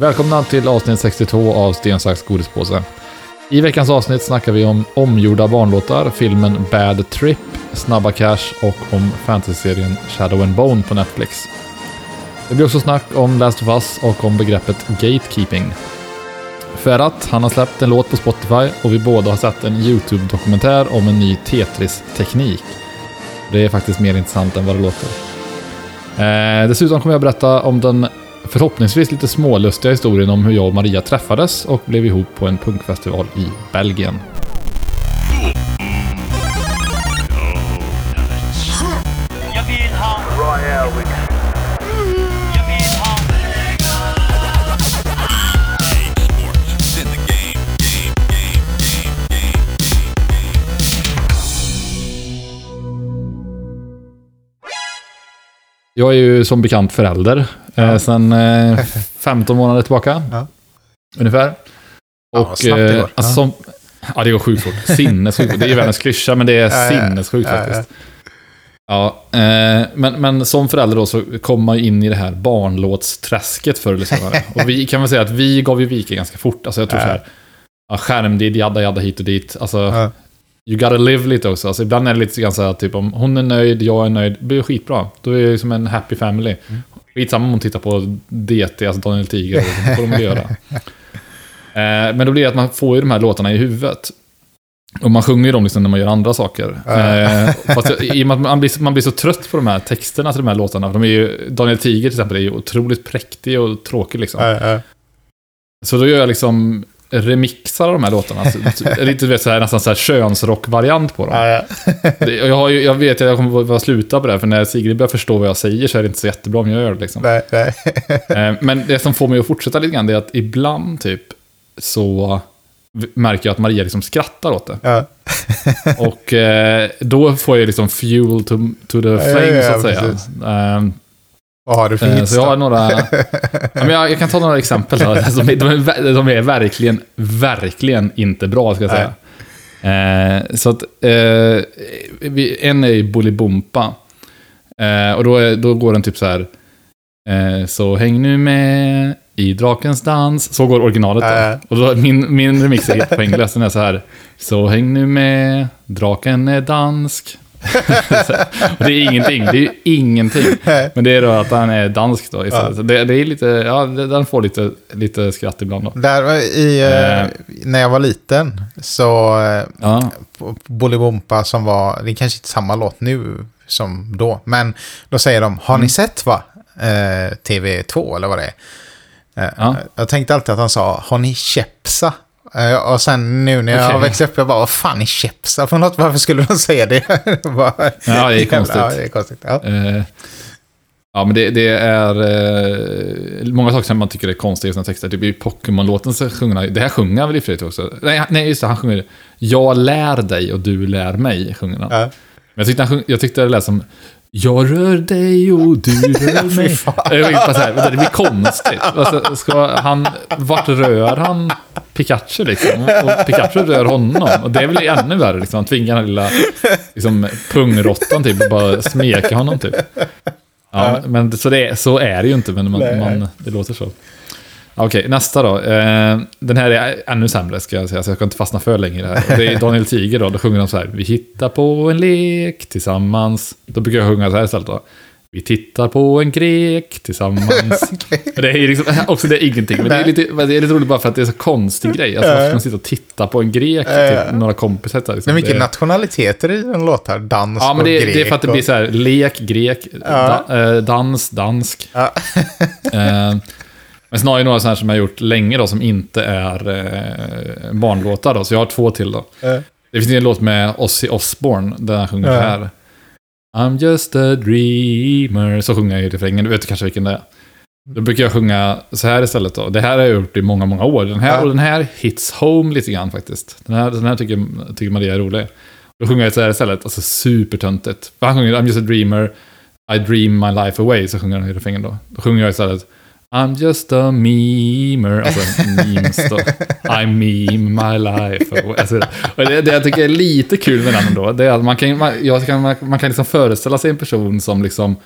Välkomna till avsnitt 62 av Sten, sax, godispåse. I veckans avsnitt snackar vi om omgjorda barnlåtar, filmen Bad Trip, Snabba Cash och om fantasyserien Shadow and Bone på Netflix. Det blir också snack om Last of Us och om begreppet gatekeeping. Ferhat, han har släppt en låt på Spotify och vi båda har sett en YouTube-dokumentär om en ny Tetris-teknik. Det är faktiskt mer intressant än vad det låter. Eh, dessutom kommer jag berätta om den förhoppningsvis lite smålustiga historien om hur jag och Maria träffades och blev ihop på en punkfestival i Belgien. Jag är ju som bekant förälder eh, sedan eh, 15 månader tillbaka. Ja. Ungefär. Ja, Och, snabbt det eh, går. alltså, Ja. som, ja, det går sjukt fort. Sinnessjukt. Det är ju världens klyscha, men det är Ja, ja. sinnessjukt Ja, ja. faktiskt. Ja, eh, men, men som förälder då så kommer man ju in i det här barnlåtsträsket förr eller senare. Och vi kan väl säga att vi gav ju vika ganska fort. Alltså jag tror Ja. så här, ja, skärmdid, jadda jadda hit och dit. Alltså, Ja. you gotta live lite också. Alltså, ibland är det lite grann så här, typ om hon är nöjd, jag är nöjd, det blir skitbra. Då är det som en happy family. Mm. Skitsamma om hon tittar på DT, alltså Daniel Tiger, det får de väl göra. Eh, men då blir det att man får ju de här låtarna i huvudet. Och man sjunger ju dem liksom när man gör andra saker. Eh, fast i och med att man blir, man blir så trött på de här texterna till de här låtarna. För de är ju, Daniel Tiger till exempel är ju otroligt präktig och tråkig liksom. Så då gör jag liksom remixar de här låtarna. Så- så- Lite vet, så här, nästan så här könsrock-variant på dem. Ja, ja. Jag, har ju, jag vet att jag kommer att behöva sluta på det, här, för när Sigrid börjar förstå vad jag säger så är det inte så jättebra om jag gör det. Liksom. Nej, nej. Eh, Men det som får mig att fortsätta lite grann är att ibland typ så märker jag att Maria liksom skrattar åt det. Ja. Och eh, då får jag liksom fuel to, to the flame så att säga. precis. Har du för Eh, Så jag har några... ja, jag, jag kan ta några exempel. Då. Alltså, De är, de, är, verkligen, verkligen inte bra, ska jag säga. Eh, så att, eh, vi, en är ju Bolibompa. Eh, och då, är, då går den typ så här. Eh, så häng nu med i drakens dans. Så går originalet. Ja. Och då, min, min remix är helt engelska. Den är så här. Så häng nu med, draken är dansk. och det är ingenting, det är ingenting. Men det är då att han är dansk då istället. Ja. Det, det är lite, ja, den får lite, lite skratt ibland då. Där i, eh, Eh. när jag var liten så eh, Ja, Bolibompa som var, det är kanske inte samma låt nu som då, men då säger de, har Mm. ni sett va? Eh, TV2 eller vad det är. Eh, Ja. Jag tänkte alltid att han sa, har ni Chepsa? Eh, och sen nu när jag har växt upp, jag bara, vad fan är Chepsa för något? Varför skulle de säga det? Bara, Ja, det är konstigt. Ja, det är konstigt. Ja. eh, ja men det, det är eh, många saker som man tycker är konstiga i sina texter. Typ i Pokémon-låten så sjunger det här sjunger han väl i Fredrik också? Nej, nej, just det, han sjunger Jag lär dig och du lär mig, sjunger han. Ja. Men jag tyckte, han sjung, jag tyckte det lät som Jag rör dig och du rör mig. Jag bara så här, vänta, det blir konstigt. Alltså, ska han, vart rör han Pikachu liksom? Och Pikachu rör honom. Och det är väl ännu värre liksom. Han tvingar den lilla liksom, pungråttan typ och bara smeka honom typ. Ja, men så, det, så är det ju inte, men man, man, det låter så. Okej, nästa då. Eh, den här är ännu sämre ska jag säga, så jag ska inte fastna för länge i det här. Och Det är Daniel Tiger då, då sjunger de så här. Vi hittar på en lek tillsammans. Då brukar jag sjunga så här istället då. Vi tittar på en grek tillsammans. Men det är liksom, också det är ingenting, men det är, lite, men det är lite roligt bara för att det är så konstig grej. Alltså, varför ska man sitta och titta på en grek till några kompisar? Liksom. är mycket Det- nationaliteter i den låtar. Dans Ja, men och det, grek. det är för att det och- blir så här, lek, grek, Ja. da, eh, dans, dansk. Ja. Eh, men jag några sådana som jag har gjort länge då, som inte är eh, barnlåtar då, så jag har två till då. Eh, Det finns en låt med Ozzy Osbourne, där han sjunger Ja. här. I'm just a dreamer. Så sjunger jag i refrängen, du vet kanske vilken det är. Då brukar jag sjunga så här istället då. Det här har jag gjort i många, många år. Den här, Ja. Och den här hits home lite grann faktiskt. Den här, den här tycker, tycker Maria är rolig. Då sjunger jag så här istället, alltså supertöntigt. För han sjunger I'm just a dreamer, I dream my life away, så sjunger han i refrängen då. Då sjunger jag istället I'm just a memer, alltså memes då. I meme my life. away. Alltså, och det, det jag tycker är lite kul med den då, det är att man kan, man, jag kan, man, man kan liksom föreställa sig en person som liksom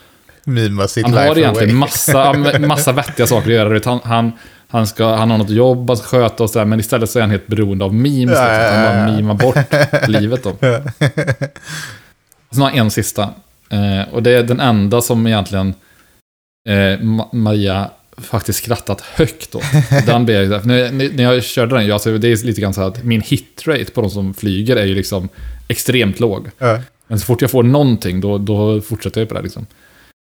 Mima sitt Han life har egentligen away. massa, massa vettiga saker att göra. Han, han, han, ska, han har något jobb, han ska sköta och sådär, men istället så är han helt beroende av memes. Ja, liksom. ja, Han ja, bara ja. mimar bort livet då. Sen har jag en sista. Eh, och det är den enda som egentligen eh, Ma- Maria faktiskt skrattat högt då. Den jag, när, när jag körde den, jag, alltså, det är lite grann så här att min hitrate på de som flyger är ju liksom extremt låg. Ja. Men så fort jag får någonting, då, då fortsätter jag på det liksom.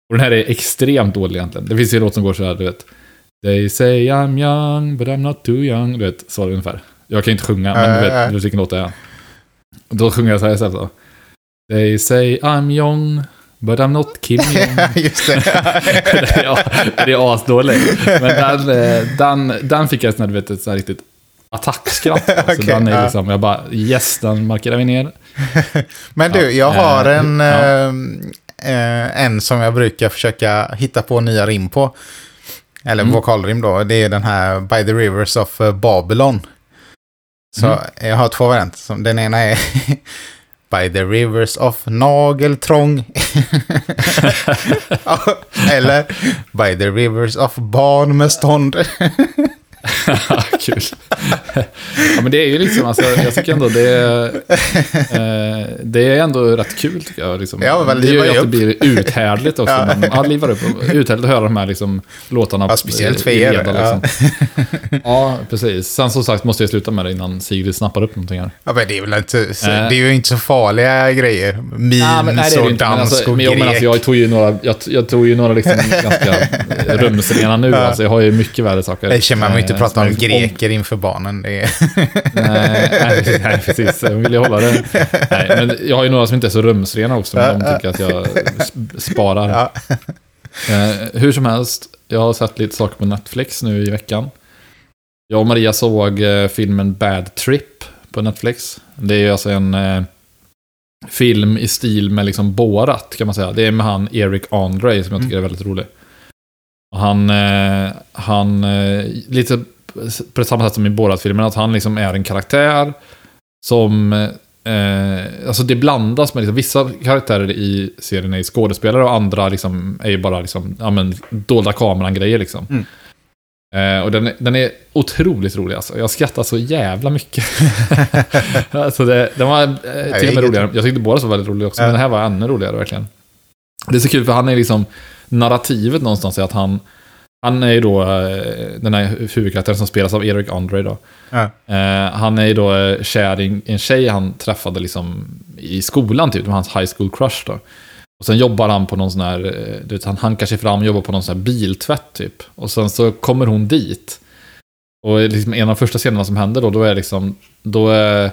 Och den här är extremt dålig egentligen. Det finns ju en låt som går så här, du vet. They say I'm young, but I'm not too young. Du vet, så ungefär. Jag kan inte sjunga, men du Äh, vet, äh. du vet vilken låt det är. Då sjunger jag så här istället då. They say I'm young, but I'm not Kim Jong. Just det. det är, asdåligt. Men den, eh, den, den fick jag sån vet, ett så här riktigt attackskratt. på. Så Okej, den är liksom, jag bara, yes, den markerar vi ner. Men du, jag Ja, har eh, en, ja. eh, en som jag brukar försöka hitta på nya rim på. Eller Mm. vokalrim då. Det är den här By the Rivers of Babylon. Så Mm. jag har två varianter. Den ena är By the Rivers of Nageltrång. Eller By the Rivers of Barn med stånd. Kul. ja, men det är ju liksom, alltså, jag tycker ändå det är, eh, det är ändå rätt kul tycker jag. Liksom. Ja, men det gör ju att det blir uthärdligt också. Ja. Men, ja, livar upp. Uthärdligt att höra de här liksom, låtarna. Ja, speciellt för er, leda, ja. Liksom. Ja. precis. Sen som sagt måste jag sluta med det innan Sigrid snappar upp någonting här. Ja, men det är väl inte, så, Eh. det är ju inte så farliga grejer. Memes Ja, men, nej, det är det och inte. Men dansk alltså, och jo, grek. men alltså, jag tog ju några, jag, jag tog ju några liksom ganska rumsrena nu. Alltså, jag har ju mycket värre saker. Det känner man vill inte prata om greker inför barnen. Det är... Nej, nej, nej, precis. Jag vill ju hålla det. Nej, men jag har ju några som inte är så rumsrena också, men de tycker att jag sp- sparar. Ja. Eh, hur som helst, jag har sett lite saker på Netflix nu i veckan. Jag och Maria såg eh, filmen Bad Trip på Netflix. Det är alltså en eh, film i stil med liksom Borat, kan man säga. Det är med han Eric Andre som jag tycker är väldigt rolig. Och han, eh, han eh, lite på samma sätt som i Borat-filmen, att han liksom är en karaktär som... Eh, alltså det blandas med liksom, vissa karaktärer i serien är skådespelare och andra liksom är ju bara liksom, ja men, dolda kameran-grejer liksom. Mm. Eh, och den, den är otroligt rolig alltså. Jag skrattar så jävla mycket. alltså det, den var eh, till och med roligare. Jag tyckte båda var väldigt roliga också, Ja. men den här var ännu roligare verkligen. Det är så kul för han är liksom narrativet någonstans är att han han är ju då eh, den här huvudkaraktären som spelas av Eric Andre då. Ja. Eh, han är ju då eh, kär i en- tjej han träffade liksom i skolan typ, var hans high school crush då. Och sen jobbar han på någon sån här, du vet, han hankar sig fram och jobbar på någon sån här biltvätt typ. Och sen så kommer hon dit. Och liksom en av de första scenerna som händer då, då är liksom, då är,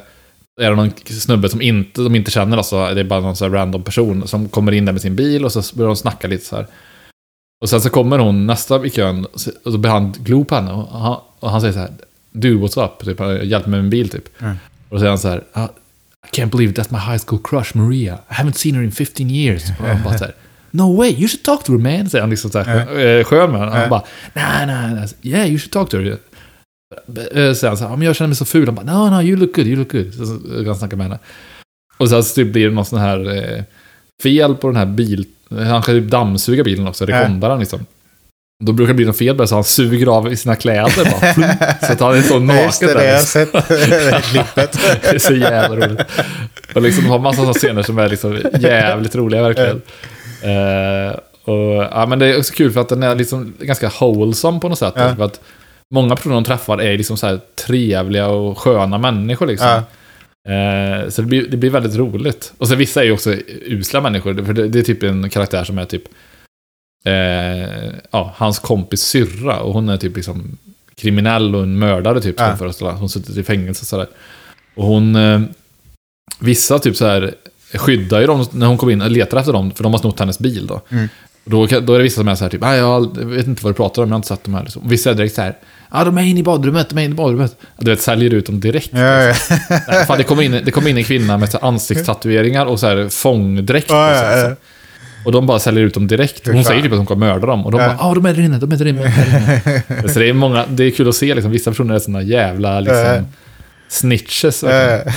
är det någon snubbe som inte, de inte känner, alltså, det är bara någon sån här random person som kommer in där med sin bil och så börjar de snacka lite så här. Och sen så kommer hon nästa i kön och så börjar han glo på henne och han, och han säger så här Du, what's up? Typ, hjälp mig med min bil typ. Mm. Och då säger han så här "Ah, I can't believe that's my high school crush Maria. I haven't seen her in 15 years. Och han bara så här No way, you should talk to her man. Säger han liksom så här, eh, skön med henne. Han bara Nej, nej, nej. Yeah, you should talk to her. Eh, Säger han så här, "Ja, men jag känner mig så ful. Han bara No, no, you look good, you look good. Så, så kan han snacka med henne. Och sen så typ blir det någon sån här eh, fel på den här bil... Han ska typ dammsuga bilen också, rekondar han liksom. Då brukar det bli något fel så han suger av i sina kläder bara. så att han är så naken Just det, där. det har jag liksom. sett. Det klippet. Det är så jävla roligt. Och liksom har massa sådana scener som är liksom jävligt roliga verkligen. Eh, och, ja, men det är också kul för att den är liksom ganska wholesome på något sätt. Ja. För att många personer de träffar är liksom så här trevliga och sköna människor liksom. Ja. Eh, så det blir, det blir väldigt roligt. Och sen vissa är ju också usla människor. För det, det är typ en karaktär som är typ eh, ja, hans kompis syrra. Och hon är typ liksom kriminell och en mördare typ. Som föreställer. Hon sitter i fängelse och sådär. Och hon... Eh, vissa typ så här skyddar ju dem när hon kommer in och letar efter dem. För de har snott hennes bil då. Mm. Och då, då är det vissa som är så här typ, "Nej, jag vet inte vad du pratar om, jag har inte sett dem här. Liksom. Vissa är direkt så här, ja de är inne i badrummet, de är inne i badrummet. Du vet, säljer ut dem direkt. Ja, ja. Nej, fan, det, kommer in, det kommer in en kvinna med så ansiktstatueringar och så här fångdräkt. Ja, och, ja, så, och de bara säljer ut dem direkt. Hon säger typ att hon kommer mörda dem. Och de Ja. bara, ja de är där inne, de är där inne. de är där inne." så det är, många, det är kul att se, liksom, vissa personer är såna jävla liksom, snitches. verkligen.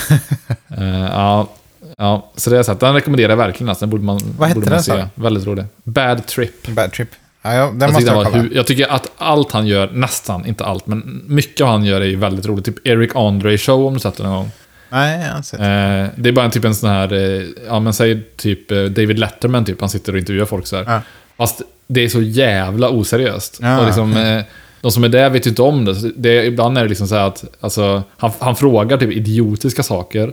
Ja. Ja, Ja, så det är så att den rekommenderar jag verkligen. Alltså, den borde man, Vad hette borde man den, se. Väldigt rolig. Bad Trip. Bad Trip. Ja, ja, den Jag, måste jag kolla. hu- jag tycker att allt han gör, nästan, inte allt, men mycket av han gör är ju väldigt roligt. Typ Eric Andre Show om du sett den någon gång. Nej, jag har sett. Eh, det är bara en typ en sån här, eh, ja men säg typ eh, David Letterman typ, han sitter och intervjuar folk så här. Ja. Fast det är så jävla oseriöst. Ja. Och liksom, eh, de som är där vet ju inte om det. Det ibland är det liksom så här att, alltså, han, han frågar typ idiotiska saker.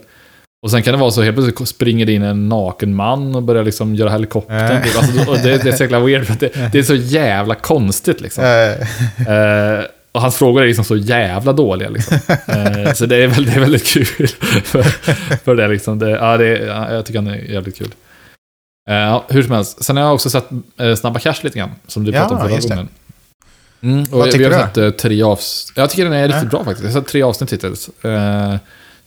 Och sen kan det vara så helt plötsligt springer det in en naken man och börjar liksom göra helikoptern. Ja. Typ. Alltså, och det, det är så jävla weird, för det, det är så jävla konstigt liksom. Eh, Eh, och hans frågor är liksom så jävla dåliga. Liksom. Eh, så det är, väldigt, det är väldigt kul. för, för det, liksom. det, ja, det, ja, jag tycker han är jävligt kul. Ja, hur som helst. Sen har jag också sett Snabba Cash lite grann. Som du Ja, pratade om förra det. gången. Mm, och Vad vi tycker har du? sett tre avsnitt. Jag tycker den är riktigt Ja. bra faktiskt. Jag har sett tre avsnitt hittills.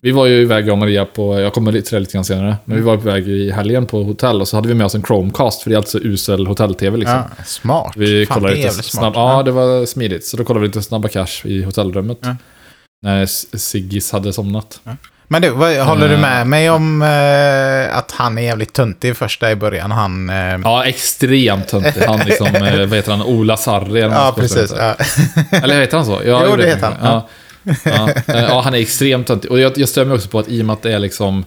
Vi var ju iväg jag och Maria på, jag kommer till det lite grann senare, men vi var på väg i helgen på hotell och så hade vi med oss en Chromecast, för det är alltså usel hotell-tv liksom. ja, smart. Vi Fan, kollade lite snabbt. Ja, det var smidigt. Så då kollade vi lite Snabba Cash i hotellrummet. Ja. När Siggis hade somnat. Men du, vad, håller du Eh. med mig om eh, att han är jävligt töntig första i början? Han... Eh, ja, Ja, extremt töntig. Han liksom, eh, vad heter han, Ola Sarri eller han precis. Ja. Eller heter han så? Ja, Jo, det heter han. Ja. Ja. Eh, ja, han är extremt töntig. Och jag, jag mig också på att i och med att det är liksom...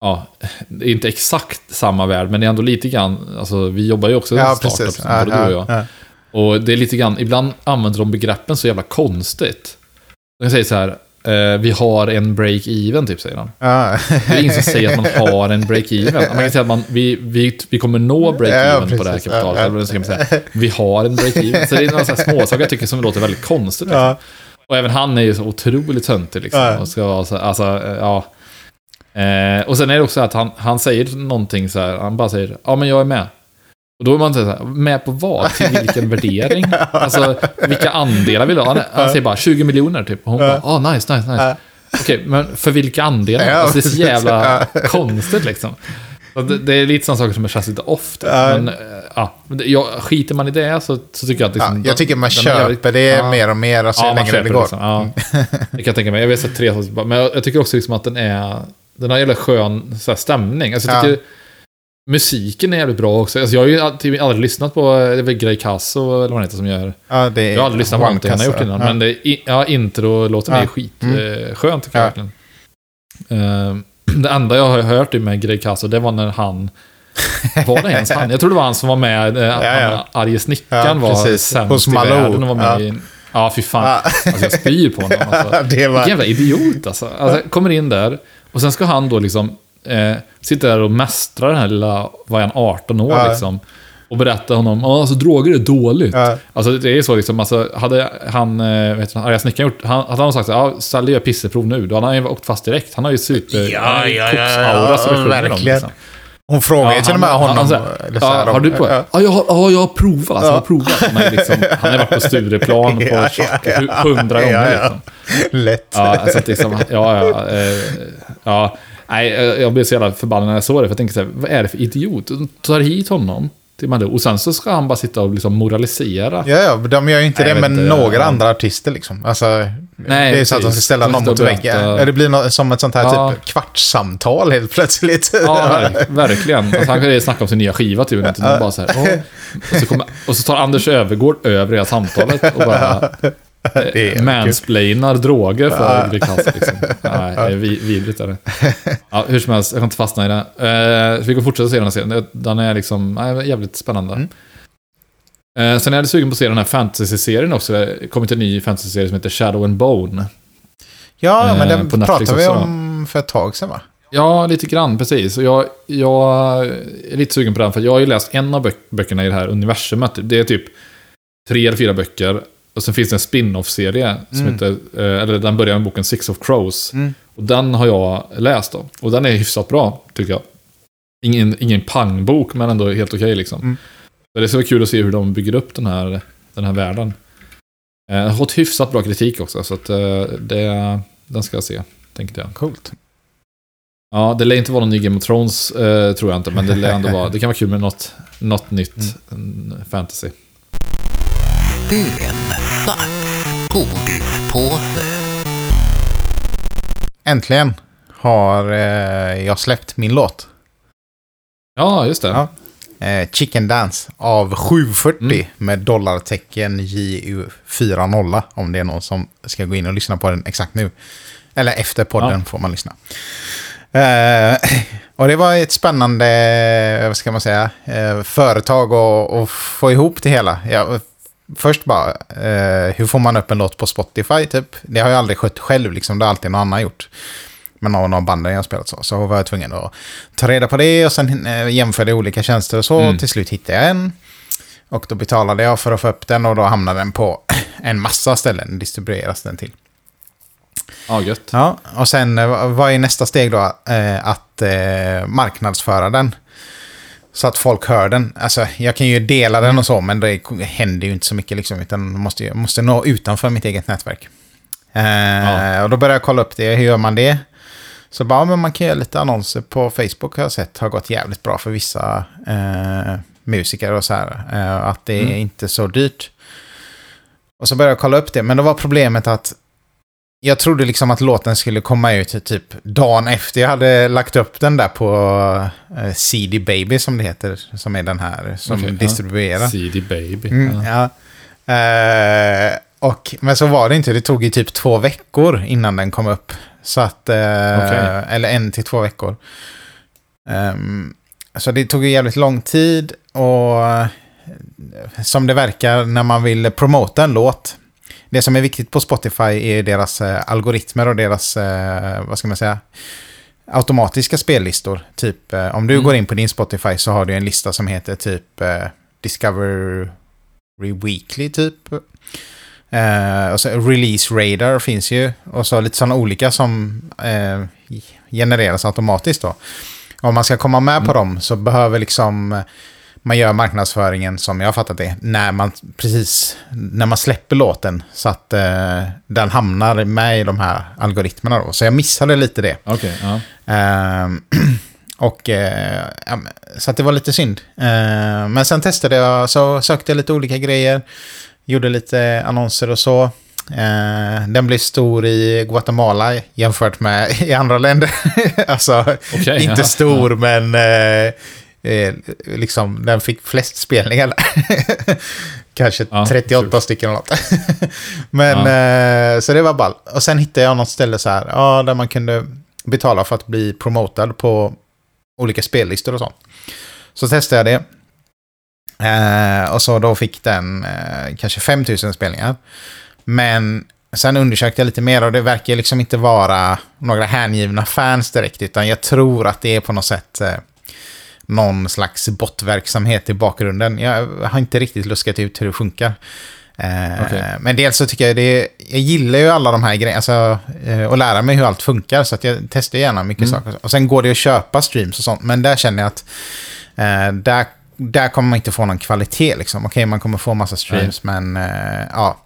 Ja, det är inte exakt samma värld, men det är ändå lite grann... Alltså, vi jobbar ju också i ja, startup, precis. som Ja, både du och jag. ja. Och det är lite grann, ibland använder de begreppen så jävla konstigt. De säger så här, eh, vi har en break-even, typ säger. Ja. Det är ingen som säger att man har en break-even. Man kan säga att man, vi, vi, vi kommer nå break-even på det här kapitalet. Eller så kan man säga, vi har en break-even. Så det är några småsaker jag tycker som låter väldigt konstigt. Liksom. Och även han är ju så otroligt töntig liksom. Ja. Och ska vara så, alltså, eh, ja. Eh, och sen är det också att han, han säger någonting så här, han bara säger, ja men jag är med. Och då är man så här, med på vad? Till vilken värdering? Alltså, vilka andelar vill du ha? Han, han säger bara 20 miljoner typ. Och hon bara, ah nice, nice, nice. Ja. Okej, men för vilka andelar? Alltså, det är så jävla konstigt liksom. Det, det är lite sådana saker som känns lite off. typ. Ja. Men, eh, ja, ja, skiter man i det så, så tycker jag att Ja, liksom, jag tycker man köper det Ja. mer och mer alltså, Ja, längre det går. liksom. Ja. Det kan jag tänka mig. Jag vet sett tre men jag, jag tycker också liksom att den är... Den har jävla skön så här, stämning. Alltså, jag Ja. tycker musiken är jävligt bra också. Alltså, jag har ju alltid, aldrig lyssnat på, det är väl Grey Casso eller vad han heter som gör. Ja, det är Jag har aldrig lyssnat på någonting han har gjort innan. Ja. Men det, ja, intro-låten Ja. är skit Mm. eh, tycker jag Ja. verkligen. Eh, det enda jag har hört med Grey Casso, det var när han... Var det ens han? Jag tror det var han som var med, eh, ja. han, arge snickaren Ja, var sämst i världen och var med Ja. i... Ja, fy fan. Ja. Alltså jag spyr på honom. Alltså. det Vilken var... jävla idiot alltså. alltså. Kommer in där och sen ska han då liksom eh, sitta där och mästra den här lilla, vad är han, 18 år Ja. liksom. Och berätta honom, ja alltså droger är dåligt. Ja. Alltså det är så liksom, alltså hade han, eh, vet du, arga snickaren gjort, han, hade han sagt så här, ja Sally gör pisseprov nu, då hade han ju åkt fast direkt. Han har ju super, Ja, han ja, ja, ja, om, verkligen. liksom. Hon frågar ju till och med honom. han ja, här, har du på? Ja. Ja, jag, har- ja, jag har provat. Alltså, jag har provat. Han, är liksom, han har varit på Stureplan på Ja, ja, ja. hundra gånger. Ja, ja. Liksom. Lätt. Ja, alltså att liksom, ja, ja, eh, ja. Nej, eh, jag blev så jävla förbannad när jag såg det. För jag tänkte så här, vad är det för idiot? De tar hit honom Malou och sen så ska han bara sitta och liksom moralisera. Ja, ja, de gör ju inte Nej, det med inte, några ja. andra artister liksom. Alltså, Nej, det är så att de ska ställa någon mot väggen. Ja, Det blir något, som ett sånt här Ja. typ kvartssamtal helt plötsligt. Ja, verk, verkligen. Alltså, han kan ju snacka om sin nya skiva typ. Och bara så här, och, så kommer, och så tar Anders Övergård över hela samtalet och bara Det mansplainar droger för Greg Kass. Liksom. Nej, det är vi- vidrigt är det. Ja, hur som helst, jag kan inte fastna i det. Eh, vi kan fortsätta se den här serien. Den är liksom nej, jävligt spännande. Mm. Eh, sen är jag sugen på att se den här fantasy-serien också. Det har kommit en ny fantasy-serie som heter Shadow and Bone. Ja, men Eh, den på Netflix pratade vi om för ett tag sedan va? Ja, lite grann, precis. Och jag, jag är lite sugen på den, för jag har ju läst en av böc- böckerna i det här universumet. Det är typ tre eller fyra böcker. Och sen finns det en spin-off-serie som Mm. heter, eh, eller den börjar med boken Six of Crows. Mm. Och den har jag läst då. Och den är hyfsat bra, tycker jag. Ingen, ingen pangbok, men ändå helt okej liksom. Mm. Så det är så kul att se hur de bygger upp den här, den här världen. Eh, har fått hyfsat bra kritik också, så att eh, det, den ska jag se, tänkte jag. Coolt. Ja, det lär inte vara någon ny Game of Thrones, eh, tror jag inte. Men det lär ändå vara, det kan vara kul med något, något nytt mm. fantasy. Önsnack. Godispåse. Äntligen har eh, jag släppt min låt. Ja, just det. Ja. Eh, Chicken Dance av 740 Mm. med dollartecken JU40 om det är någon som ska gå in och lyssna på den exakt nu. Eller efter podden får man lyssna. Eh, och det var ett spännande, vad ska man säga, eh, företag att, få ihop det hela. Ja, först bara, eh, hur får man upp en låt på Spotify typ? Det har jag aldrig skött själv, liksom. det har alltid någon annan gjort. med någon av banden jag har spelat så. Så var jag tvungen att ta reda på det och sen eh, jämförde olika tjänster och så. Mm. Till slut hittade jag en. Och då betalade jag för att få upp den och då hamnade den på en massa ställen. Distribueras den till. Ja, gött. Ja, och sen eh, vad är nästa steg då? Eh, att eh, marknadsföra den. Så att folk hör den. Alltså, jag kan ju dela den och så, men det händer ju inte så mycket liksom. Utan jag måste, måste nå utanför mitt eget nätverk. Eh, Ja. Och då började jag kolla upp det. Hur gör man det? Så bara, men man kan göra lite annonser på Facebook har jag sett. Har gått jävligt bra för vissa eh, musiker och så här. Eh, att det är Mm. inte så dyrt. Och så började jag kolla upp det. Men då var problemet att jag trodde liksom att låten skulle komma ut typ dagen efter jag hade lagt upp den där på eh, CD Baby som det heter. Som är den här som ja. distribuerar. CD Baby. Mm, Ja. ja. Eh, och, men så var det inte. Det tog ju typ två veckor innan den kom upp. Så att, eh, Okej. Eller en till två veckor. Ehm, så det tog ju jävligt lång tid. Och som det verkar när man vill promota en låt. Det som är viktigt på Spotify är deras eh, algoritmer och deras, eh, vad ska man säga, automatiska spellistor. Typ eh, om du Mm. går in på din Spotify så har du en lista som heter typ eh, Discovery Weekly typ. Eh, och så Release Radar finns ju. Och så lite sådana olika som eh, genereras automatiskt då. Om man ska komma med på dem så behöver liksom man gör marknadsföringen som jag har fattat det. När man precis när man släpper låten så att eh, den hamnar med i de här algoritmerna då. Så jag missade lite det. Okej, ja. Ehm, och eh, ja, så att det var lite synd. Ehm, men sen testade jag, så sökte jag lite olika grejer. Gjorde lite annonser och så. Eh, den blev stor i Guatemala jämfört med i andra länder. alltså, Okej, inte ja. stor men eh, liksom den fick flest spelningar. Kanske Ja, 38 kul. stycken eller något. men eh, så det var ball. Och sen hittade jag något ställe så här, ja, där man kunde betala för att bli promotad på olika spellistor och sånt. Så testade jag det. Eh, och så då fick den eh, kanske 5000 spelningar. Men sen undersökte jag lite mer och det verkar liksom inte vara några hängivna fans direkt. Utan jag tror att det är på något sätt eh, någon slags botverksamhet i bakgrunden. Jag har inte riktigt luskat ut hur det funkar. Eh, Okej. Men dels så tycker jag det jag gillar ju alla de här grejerna, alltså, eh, och lära mig hur allt funkar, så att jag testar gärna mycket Mm. saker. Och sen går det att köpa streams och sånt, men där känner jag att eh, där, där kommer man inte få någon kvalitet. Liksom. Okej, man kommer få massa streams, men eh, ja.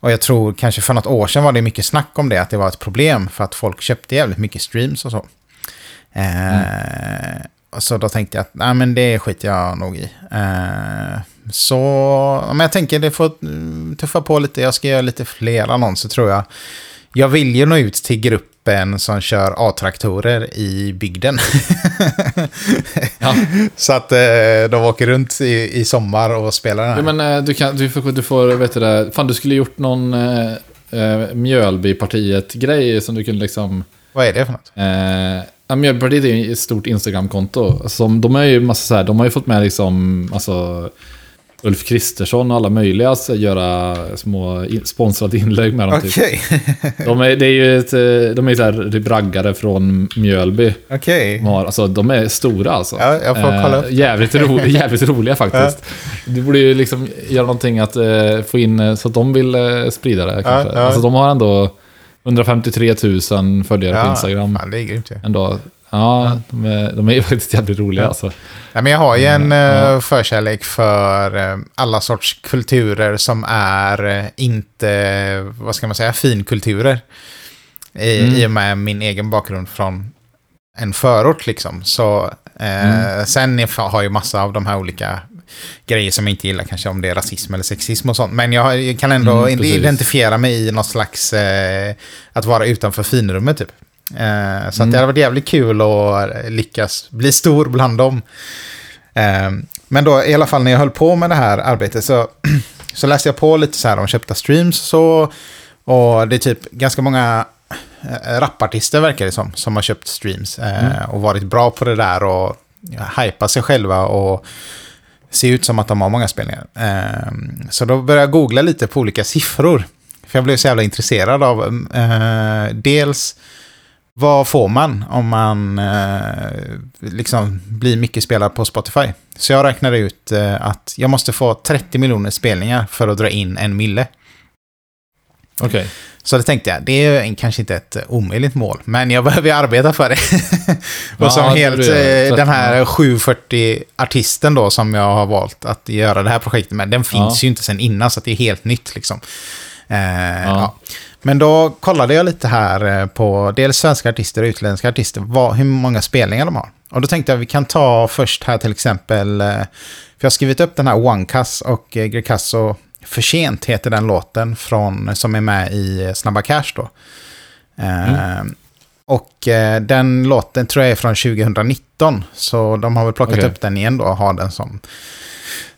Och jag tror kanske för något år sedan var det mycket snack om det, att det var ett problem för att folk köpte jävligt mycket streams och så. Och så då tänkte jag att nej, men det skiter jag nog i. Eh, så men jag tänker det får tuffa på lite. Jag ska göra lite fler annonser tror jag. Jag vill ju nå ut till gruppen som kör A-traktorer i bygden. Ja. så att eh, de åker runt i, i sommar och spelar den här. Ja, men eh, du, kan, du får, du får vet du det, fan du skulle gjort någon eh, eh, Mjölbypartiet-grej som du kunde liksom... Vad är det för något? Eh, ja, Mjölbypartiet är ett stort Instagram-konto. Som, de, är ju massa så här, de har ju fått med liksom, alltså, Ulf Kristersson och alla möjliga att göra små in, sponsrade inlägg med dem. Typ. Okej. De är, det är ju ett, eh, de är så här typ raggare från Mjölby. Okej. De, har, alltså, de är stora alltså. Ja, jag får kolla upp. jävligt, ro, jävligt roliga faktiskt. Du borde ju liksom göra någonting att eh, få in eh, så att de vill eh, sprida det. Kanske. ja. Alltså, de har ändå 153 000 följare på Instagram. Fan, det är grymt ju. Ja, de är, de är faktiskt jävligt roliga alltså. Ja, men jag har ju en Mm, eh, förkärlek för eh, alla sorts kulturer som är eh, inte, vad ska man säga, finkulturer. I, Mm. I och med min egen bakgrund från en förort liksom. Så, eh, Mm. Sen har jag ju massa av de här olika grejer som jag inte gillar, kanske om det är rasism eller sexism och sånt. Men jag, kan ändå Mm, identifiera mig i något slags, eh, att vara utanför finrummet typ. Eh, så att Mm. det hade varit jävligt kul att lyckas bli stor bland dem. Eh, men då i alla fall när jag höll på med det här arbetet så, så läste jag på lite så här om köpta streams och så. Och det är typ ganska många eh, rapartister verkar det som, som har köpt streams. Eh, Och varit bra på det där och hypa sig själva och Ser ut som att de har många spelningar. Ehm, så då började jag googla lite på olika siffror. För jag blev så jävla intresserad av eh, dels vad får man om man eh, liksom blir mycket spelad på Spotify? Så jag räknade ut eh, att jag måste få 30 miljoner spelningar för att dra in en mille. Okej. Så det tänkte jag, det är kanske inte ett omöjligt mål, men jag behöver ju arbeta för det. Ja, och som det helt, eh, den här Ja. 740-artisten då som jag har valt att göra det här projektet med, den finns Ja. ju inte sen innan så att det är helt nytt liksom. Eh, Ja. ja. Men då kollade jag lite här eh, på dels svenska artister och utländska artister, vad, hur många spelningar de har. Och då tänkte jag vi kan ta först här till exempel, eh, för jag har skrivit upp den här One och eh, För heter den låten från, som är med i eh, Snabba Cash då. Eh, Och eh, den låten tror jag är från 2019, så de har väl plockat Okej. upp den igen då och har den som,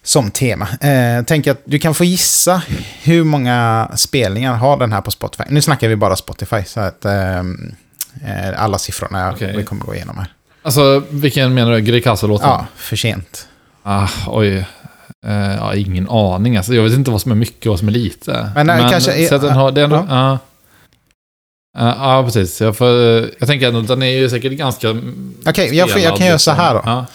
som tema. Eh, tänker att du kan få gissa hur många spelningar har den här på Spotify. Nu snackar vi bara Spotify, så att eh, alla siffrorna Okej. vi kommer gå igenom här. Alltså, vilken menar du? Greekazo-låten? Ja, för sent. Ah, oj. Eh, ja, ingen aning. Alltså, jag vet inte vad som är mycket och vad som är lite. Men, eh, kanske är- så att den har, ändå, ja. ja. Ja, ja, precis. Jag, får, jag tänker att den är ju säkert ganska... Okej, jag, får- jag kan göra så här då. liksom.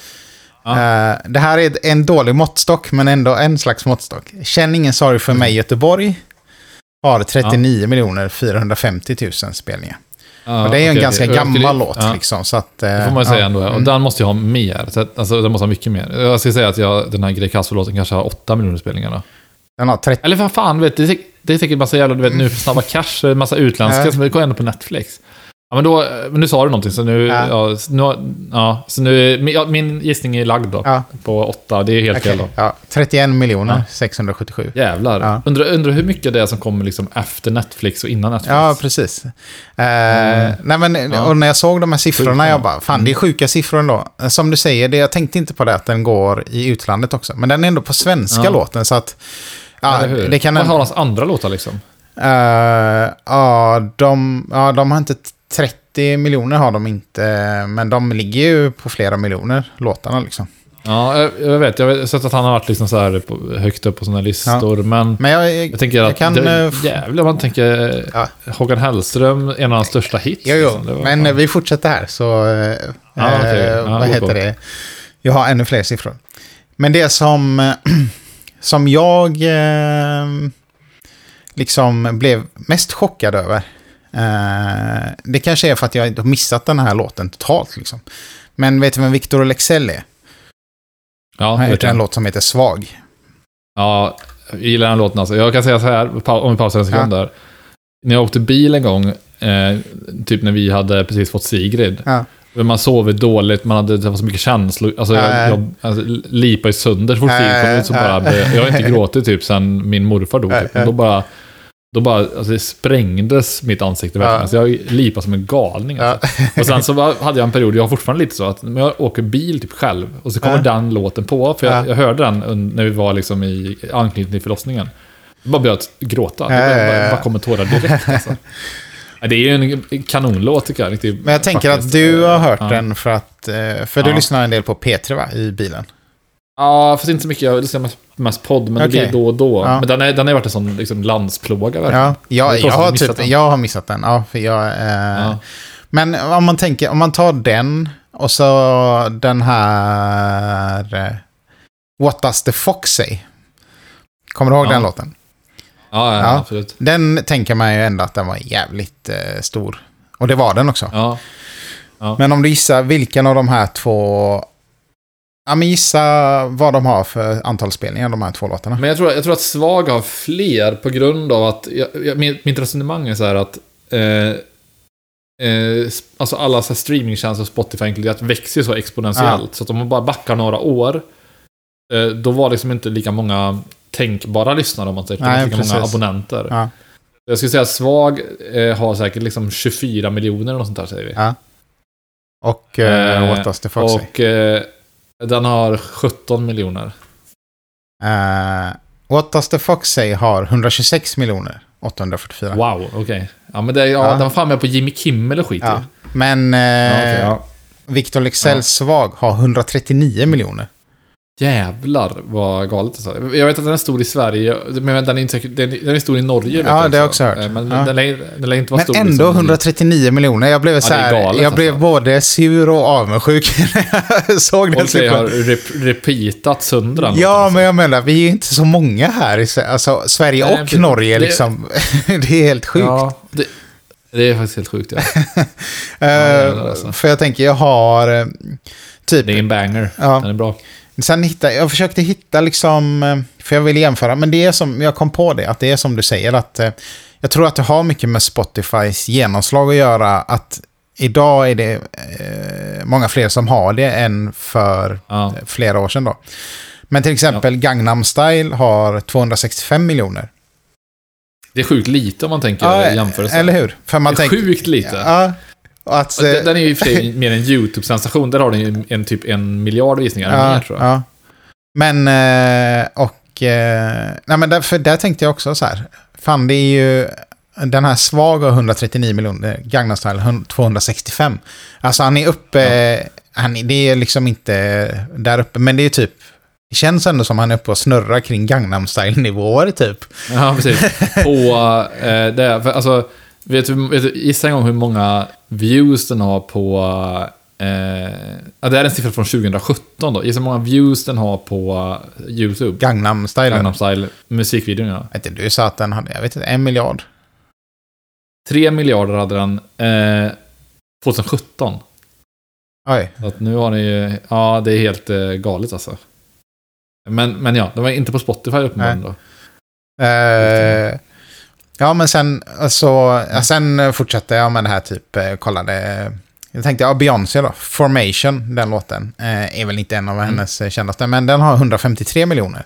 Ja. Eh, det här är en dålig måttstock, men ändå en slags måttstock. Känn ingen sorg för mig Göteborg. Har 39 miljoner 450 000 spelningar. Och det är ju en okej, ganska okej. gammal låt ja. liksom. Så att, eh, Det får man ju säga ja. ändå. Och Mm. den måste ju ha mer. Så att, alltså, den måste ha mycket mer. Jag ska säga att jag, den här Greekazo-låten kanske har 8 miljoner spelningar då. Den har 30... Eller vad fan, vet, det, är, det är säkert massa jävla, du vet nu för Snabba Cash, en massa utländska som går ändå på Netflix. Ja, men då, men nu sa du någonting, så nu, Ja. ja. så nu, ja, så nu, min, ja, min gissning är lagd då. På 8, det är helt Okej, fel då. ja, 31 miljoner Ja. 677. Jävlar. Undrar, undrar hur mycket det är som kommer liksom efter Netflix och innan Netflix. Ja, precis. Eh, Mm. nej, men. Och när jag såg de här siffrorna, jag bara, fan det är sjuka siffror ändå. Som du säger, det, jag tänkte inte på det att den går i utlandet också. Men den är ändå på svenska låten, så att... Ja, det kan Vad har hans andra låtar liksom? Eh, ja, de, ja, de har inte 30 miljoner har de inte, men de ligger ju på flera miljoner, låtarna liksom. Ja, jag, jag vet. Jag har sett att han har varit liksom så här på, högt upp på sådana listor, men... Men jag, jag, Jag tänker jag att kan... det, eh, jävlar man tänker Ja. Håkan Hellström, en av hans största hits. Jo, jo, liksom. Men fan- vi fortsätter här så... eh, Ja, eh, Ja, vad heter på. det? Jag har ännu fler siffror. Men det som, eh, som jag eh, liksom blev mest chockad över. Eh, det kanske är för att jag inte har missat den här låten totalt. Liksom. Men vet du vem Victor Lexell är? ja, Han har gjort en låt som heter Svag. Ja, jag gillar den låten alltså. Jag kan säga så här, om vi pausar en sekund där. När jag åkte bil en gång, eh, typ när vi hade precis fått Sigrid. Ja. Man sovit dåligt, man hade det var så mycket känslor. Alltså, Ja, ja. jag, jag alltså, lipade sönder så fort Ja, Sigrid kom ja, ut. Så ja. bara, jag har inte gråtit typ sen min morfar dog. Ja, Typ. ja. Då bara, då bara alltså, det sprängdes mitt ansikte verkligen. Ja. Så jag lipade som en galning. Alltså. Och sen så var- hade jag en period, jag har fortfarande lite så, att jag åker bil typ själv och så kommer Ja. den låten på, för jag, Ja. jag hörde den när vi var liksom i anknytning till förlossningen. Jag bara började gråta. Ja, bara, ja, ja, ja. bara, bara kommer tårar direkt alltså. Ja, Det är ju en kanonlåt tycker jag. Riktigt, Men jag tänker faktiskt. att du har hört Ja. den för att... eh, För du Ja. lyssnar en del på P3 va? I bilen. Ja, fast inte så mycket. Jag lyssnar mest, mest podd, men det Okej. blir då och då. Ja. Men den, är, den har ju varit en sån liksom, landsplåga verkligen. Ja, Det jag, är jag, har typ, den. jag har missat den. Ja, för jag, eh, Ja. Men om man tänker, om man tar den och så den här... eh, What does the fox say? Kommer du ihåg Ja. den låten? Ja, ja, Ja. absolut. Den tänker man ju ändå att den var jävligt eh, stor. Och det var den också. Ja. Men om du gissar vilken av de här två... Ja, men gissa vad de har för antal spelningar, de här två låtarna. Men jag tror, jag tror att Svag har fler på grund av att... Jag, jag, mitt resonemang är så här att... Eh, eh, alltså alla så här streamingtjänster, Spotify inkluderat, växer så exponentiellt. Så att om man bara backar några år, eh, då var det liksom inte lika många tänkbara lyssnare om man säger. Nej, lika många precis. abonnenter. Ja. Jag skulle säga att svag eh, har säkert liksom 24 miljoner eller något sånt där säger vi. Ja. Och eh, What Does the Fox? Och eh, den har 17 miljoner. Eh, What Does the Fox Say har 126 miljoner 844. Wow, okej. Ja, men det, ja, Ja. den var fan med på Jimmy Kimmel och skit Ja. Men eh, Ja, ja. Victor Leksells Svag har 139 miljoner. Jävlar vad galet alltså. Jag vet att den är stor i Sverige, men den är, inte, den, är stor i Norge. Ja, det har jag också hört. Eh, Men Ja. den, lär, inte vara Men stor. ändå liksom. 139 miljoner. Jag blev så här, galet, jag blev alltså. både sur och avundsjuk när jag såg den Och det har siffran. rep, repeatat sönder den. Ja, låten, men jag menar, vi är ju inte så många här i alltså, Sverige Nej, och det- Norge det- liksom. det är helt sjukt. Ja, det, det är faktiskt helt sjukt. Ja. Jävlar, alltså. För jag tänker, jag har eh, typ... Det är en banger. Ja. Den är bra. Sen hitta, jag försökte hitta liksom, eh, för jag ville jämföra, men det är som, jag kom på det, att det är som du säger, att eh, jag tror att det har mycket med Spotifys genomslag att göra, att idag är det eh, många fler som har det än för Ja. flera år sedan då. Men till exempel Gangnam Style har 265 miljoner. Det är sjukt lite om man tänker Ja, jämförelse. eller hur? För man det är tänker, sjukt lite. Ja, att... Den- eh, Den är ju i och för sig mer en YouTube-sensation. Där har den ju en typ en miljard visningar. eller mer, tror jag. Ja. Men, eh, och... eh, Nej, men därför, där tänkte jag också så här. Fan, det är ju... Den här svag har 139 miljoner, Gangnam Style 100 265. Alltså han är uppe... Han, är- det är liksom inte där uppe, men det är typ... Det känns ändå som han är uppe och snurrar kring Gangnam Style-nivåer typ. Ja, precis. På, eh, det, för, alltså, vet du, vet du, gissa en gång hur många views den har på... Eh, ja, det är en siffra från 2017 då. Gissa hur många views den har på eh, YouTube. Gangnam Style. Gangnam Style musikvideon, ja. Vet du, du sa att den hade, jag vet inte, en miljard. 3 miljarder hade den eh, 2017. Oj. Så att nu har ni ju... Ja, det är helt eh, galet alltså. Men, men ja, det var inte på Spotify uppenbarligen då. Eh, ja, men sen, alltså, sen fortsatte jag med det här typ, eh, kollade. Jag tänkte, ja, Beyoncé då, Formation, den låten, eh, är väl inte en av hennes mm. kändaste, men den har 153 miljoner.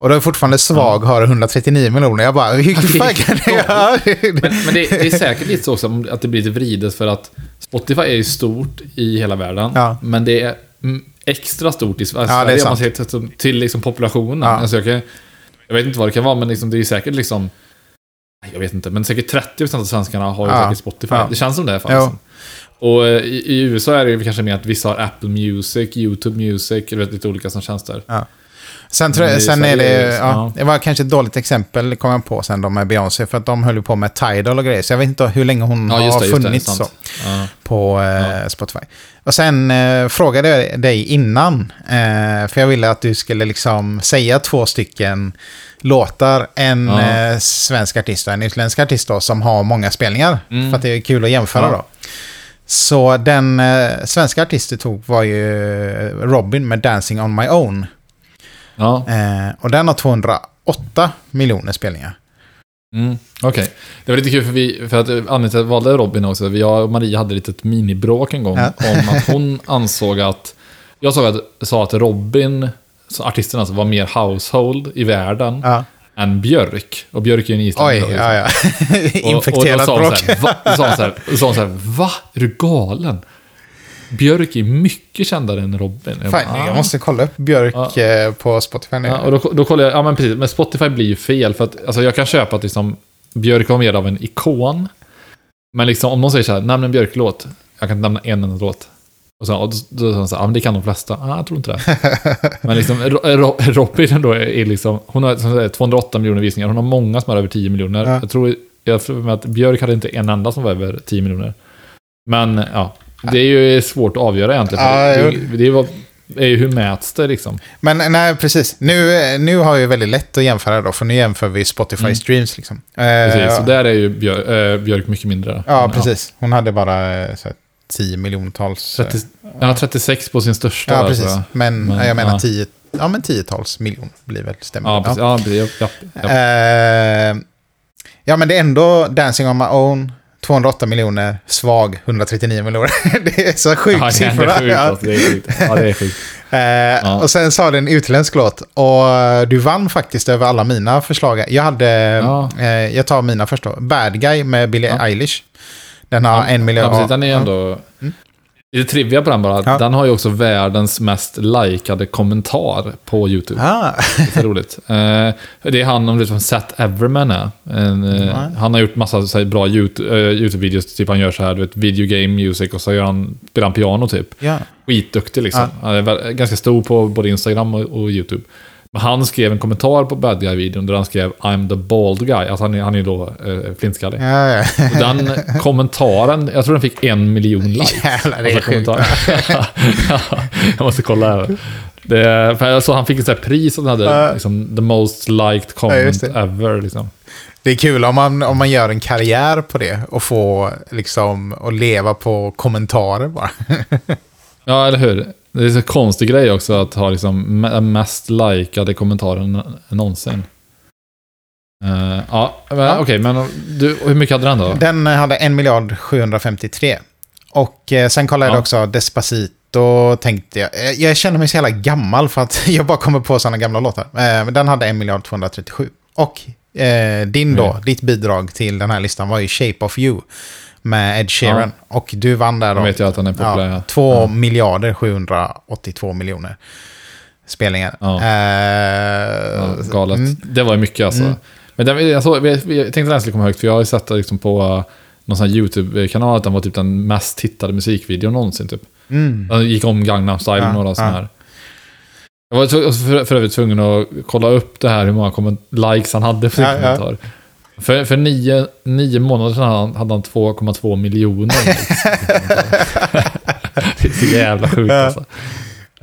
Och då är fortfarande Svag har 139 miljoner. Jag bara, hur fan kan det göra? Men, men det, det är säkert lite så också att det blir lite vridet för att Spotify är ju stort i hela världen. Ja. Men det är mm, extra stort i Sverige. Ja, det är man sant. ser till, till liksom populationen. Ja. Alltså jag, kan, jag vet inte vad det kan vara, men liksom, det är säkert liksom... Jag vet inte, men säkert 30% av svenskarna har ju Ja. säkert Spotify. Ja. Det känns som det i alla. Och eh, i, i USA är det kanske mer att vissa har Apple Music, YouTube Music, vet, lite olika som tjänster. Sen, tror jag, sen är det, ja, det var kanske ett dåligt exempel, kom jag på sen, de med Beyoncé, för att de höll ju på med Tidal och grejer, så jag vet inte hur länge hon Ja, har det, just det. funnits så. Ja. på eh, Spotify. Och sen eh, frågade jag dig innan, eh, för jag ville att du skulle liksom säga två stycken låtar. En eh, svensk artist och en utländsk artist då, som har många spelningar. Mm. För att det är kul att jämföra då. Så den eh, svenska artist du tog var ju Robin med Dancing on my own. Ja. Eh, och den har 208 miljoner spelningar. Mm, Okej. Det var lite kul för, vi, för att eh, anledningen till att jag valde Robin också. Jag och Maria hade ett litet minibråk en gång Ja. om att hon ansåg att... Jag sa att, sa att Robin, artisten alltså, var mer household i världen Ja. än Björk. Och Björk är ju en Oj, isländare. ja, ja. Och- Infekterat och då sa hon bråk. så här, va? Då så här, då sa hon så här, va? Är du galen? Björk är mycket kändare än Robin. Jag Fan, "Ah." jag måste kolla upp Björk eh, på Spotify nu. Ja, och då, då kollar jag, ja men precis, men Spotify blir ju fel för att alltså jag kan köpa att liksom Björk var mer av en ikon. Men liksom om någon säger så här, nämn en Björk-låt. Jag kan inte nämna en enda låt. Och, så, och då, säger han så här, ja men det kan de flesta. Ah, jag tror inte det. men liksom Ro- Ro- Robin då är, är liksom, hon har sagt, 208 miljoner visningar. Hon har många som har över 10 miljoner. Ja. Jag tror, jag tror att Björk hade inte en enda som var över 10 miljoner. Men ja, det är ju svårt att avgöra egentligen. Ja, det, det, det är, vad- är ju hur mäts det liksom. Men nej, precis. Nu, nu har jag väldigt lätt att jämföra då, för nu jämför vi Spotify Mm. streams liksom. Eh, Precis, så där är ju Björk, äh, Björk mycket mindre. Ja, Men, precis. Hon hade bara eh, så här, 10 miljontals... eh, 30, ja, 36 på sin största. ja, där, precis. jag. Men, Men, jag menar ja. 10, ja, men tiotals miljoner blir väl stämmer. Ja, precis. Ja. Ja, ja, ja. Eh, ja, men det är ändå Dancing on my own, 208 miljoner, svag 139 miljoner. det är så sjukt ja, siffror. Alltså, det är sjukt. Ja, det är sjukt. Eh, Och sen sa det en utländsk låt. Och du vann faktiskt över alla mina förslag. Jag hade, Ja. eh, jag tar mina först då. Bad Guy med Billie Eilish. Den har en Ja, miljard. precis, den är ändå... Lite trivia på den bara. Ja. Den har ju också världens mest likade kommentar på YouTube. Ah. Det är roligt. Eh, det är han, om vem Seth Everman är. En, eh, han har gjort massa så här, bra eh, YouTube-videos. Typ han gör så här, du vet, video game music och så gör han, spelar han piano typ. ja. Skitduktig liksom. Ja. Han är ganska stor på både Instagram och, och YouTube. Han skrev en kommentar på Bad Guy-videon där han skrev I'm the bald guy. Alltså han är, han är då eh, flintskallig. Ja, ja. Och Den kommentaren, jag tror den fick en miljon likes. Jävlar, det är Alltså, sjukt. Ja, jag måste kolla här. Det, för såg han fick ett sånt pris och den hade Ja. liksom, the most liked comment det. ever. Liksom. Det är kul om man, om man gör en karriär på det och får liksom att leva på kommentarer bara. Ja, eller hur? Det är en konstig grej också att ha liksom me- mest likade kommentaren någonsin. Eh, ja, men, Ja. okej, men du, hur mycket hade den då? Den hade en miljard 753. Och eh, sen kollade jag Ja. också Despacito tänkte jag. eh, Jag känner mig så jävla gammal för att jag bara kommer på sådana gamla låtar. Eh, den hade en miljard 237. Och eh, din då, Mm. ditt bidrag till den här listan var ju Shape of You. Med Ed Sheeran. Och du vann där Jag då. vet ju att den är populär. Ja, Ja, 2 miljarder 782 miljoner spelningar. Ja. Eh, Ja, galet. mm. Det var mycket alltså. Mm. Men den, jag, såg, jag, jag tänkte att den skulle komma högt, för jag har ju sett det liksom på uh, någon sån här YouTube-kanal att den var typ den mest tittade musikvideon någonsin. Typ. Mm. Den gick om Gangnam Style Ja, några sådana ja. här. Jag var för, för övrigt tvungen att kolla upp det här, hur många likes han hade på Ja, sin ja. kommentar. För, för nio, nio månader sedan hade han- hade han 2,2 miljoner det är så jävla sjukt Ja.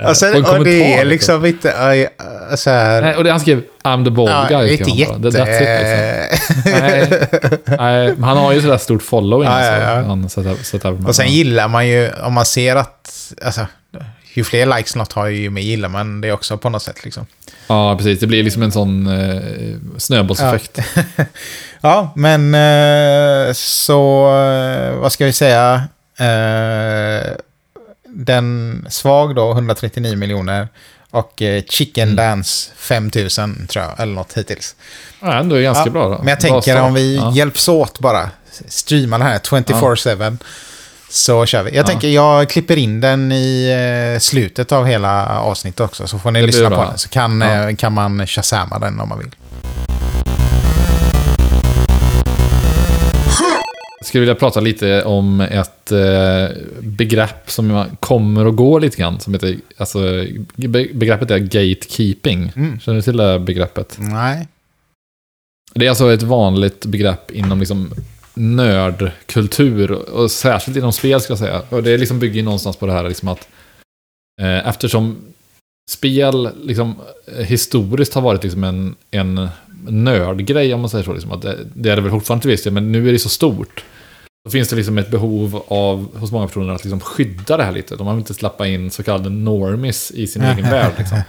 alltså. Och, och det är liksom inte... aj, äh, så här, Nej, och det han skrev I'm the bald ja, guy. inte jätte... Det- That's it, liksom. nej, nej, han har ju sådär stort following. Ja, ja, alltså, ja. Han Seth- Seth Everman. Och sen gillar man ju, om man ser att... Alltså, ju fler likes något har ju mer gillar man det också på något sätt. Liksom. Ja, precis. Det blir liksom en sån eh, snöbollseffekt. Ja, men eh, så... eh, Vad ska vi säga? Eh, Den svag då, 139 miljoner. Och eh, Chicken Mm. Dance 5000 tror jag, eller något hittills. Ja, ändå är ganska Ja, bra. Då. Men jag tänker om vi Ja. hjälps åt bara. Streama den här 24-7. Så kör vi. Jag Ja. tänker jag klipper in den i slutet av hela avsnittet också. Så får ni Det lyssna på den. Så kan, Ja. kan man shazama den om man vill. Skulle vilja prata lite om ett eh, begrepp som kommer och går lite grann. Som heter, alltså, be- begreppet är gatekeeping. Mm. Känner du till det begreppet? Nej. Det är alltså ett vanligt begrepp inom liksom nördkultur. Och särskilt inom spel ska jag säga. Och det liksom bygger någonstans på det här liksom att eh, eftersom spel liksom, historiskt har varit liksom en, en nördgrej om man säger så. Liksom, att det, det är det väl fortfarande till viss del, men nu är det så stort. Då finns det liksom ett behov av, hos många personer att liksom skydda det här lite. De vill inte släppa in så kallade normis i sin egen värld. Liksom.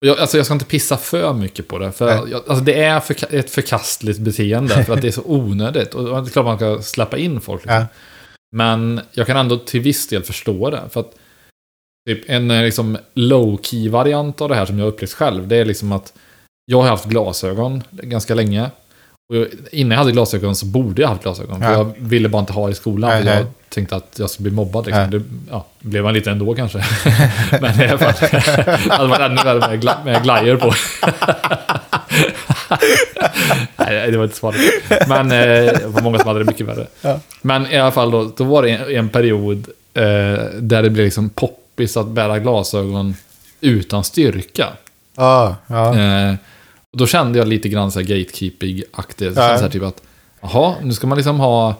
Jag, alltså jag ska inte pissa för mycket på det. För jag, alltså det är för, ett förkastligt beteende. För att det är så onödigt. Och det är klart man ska släppa in folk. Liksom. Ja. Men jag kan ändå till viss del förstå det. För att typ en eh, liksom low-key variant av det här som jag upplevt själv. Det är liksom att jag har haft glasögon ganska länge. Jag- innan jag hade glasögon så borde jag haft glasögon. För Ja. jag ville bara inte ha det i skolan. Nej, för jag nej. tänkte att jag skulle bli mobbad. Liksom. Det ja, blev man lite ändå kanske. Men i alla fall. det hade varit ännu värre med, gla- med glajjor på. Nej, det var inte farligt. Men eh, det var många som hade det mycket värre. Ja. Men i alla fall då, då var det en, en period eh, där det blev liksom poppis att bära glasögon utan styrka. Ja, ja. Eh, och då kände jag lite grann så här gatekeeping-aktigt. Ja. så här typ att, jaha, nu ska man liksom ha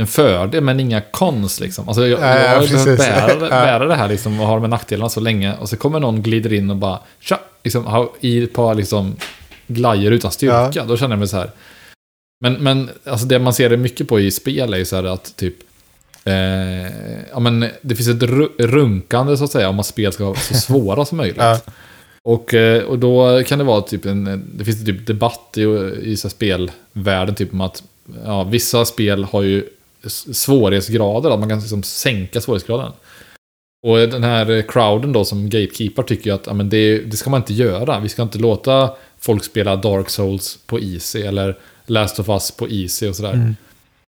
en fördel men inga cons liksom. Alltså jag, Ja, jag ja, har liksom bära, bära det här liksom och har de här nackdelarna så länge. Och så kommer någon glider in och bara, tja, liksom, i ett par liksom glajjor utan styrka. Ja. Då känner jag mig så här. Men, men alltså det man ser det mycket på i spel är ju så här att typ Eh, ja, men det finns ett ru- runkande så att säga om att spel ska vara så svåra som möjligt. Ja. Och, eh, och då kan det vara typ en, det finns typ debatt i, i så spelvärlden typ om att ja, vissa spel har ju svårighetsgrader, att man kan liksom sänka svårighetsgraden. Och den här crowden då som gatekeeper tycker ju att ja, men det, det ska man inte göra. Vi ska inte låta folk spela Dark Souls på Easy eller Last of Us på Easy och sådär. Mm.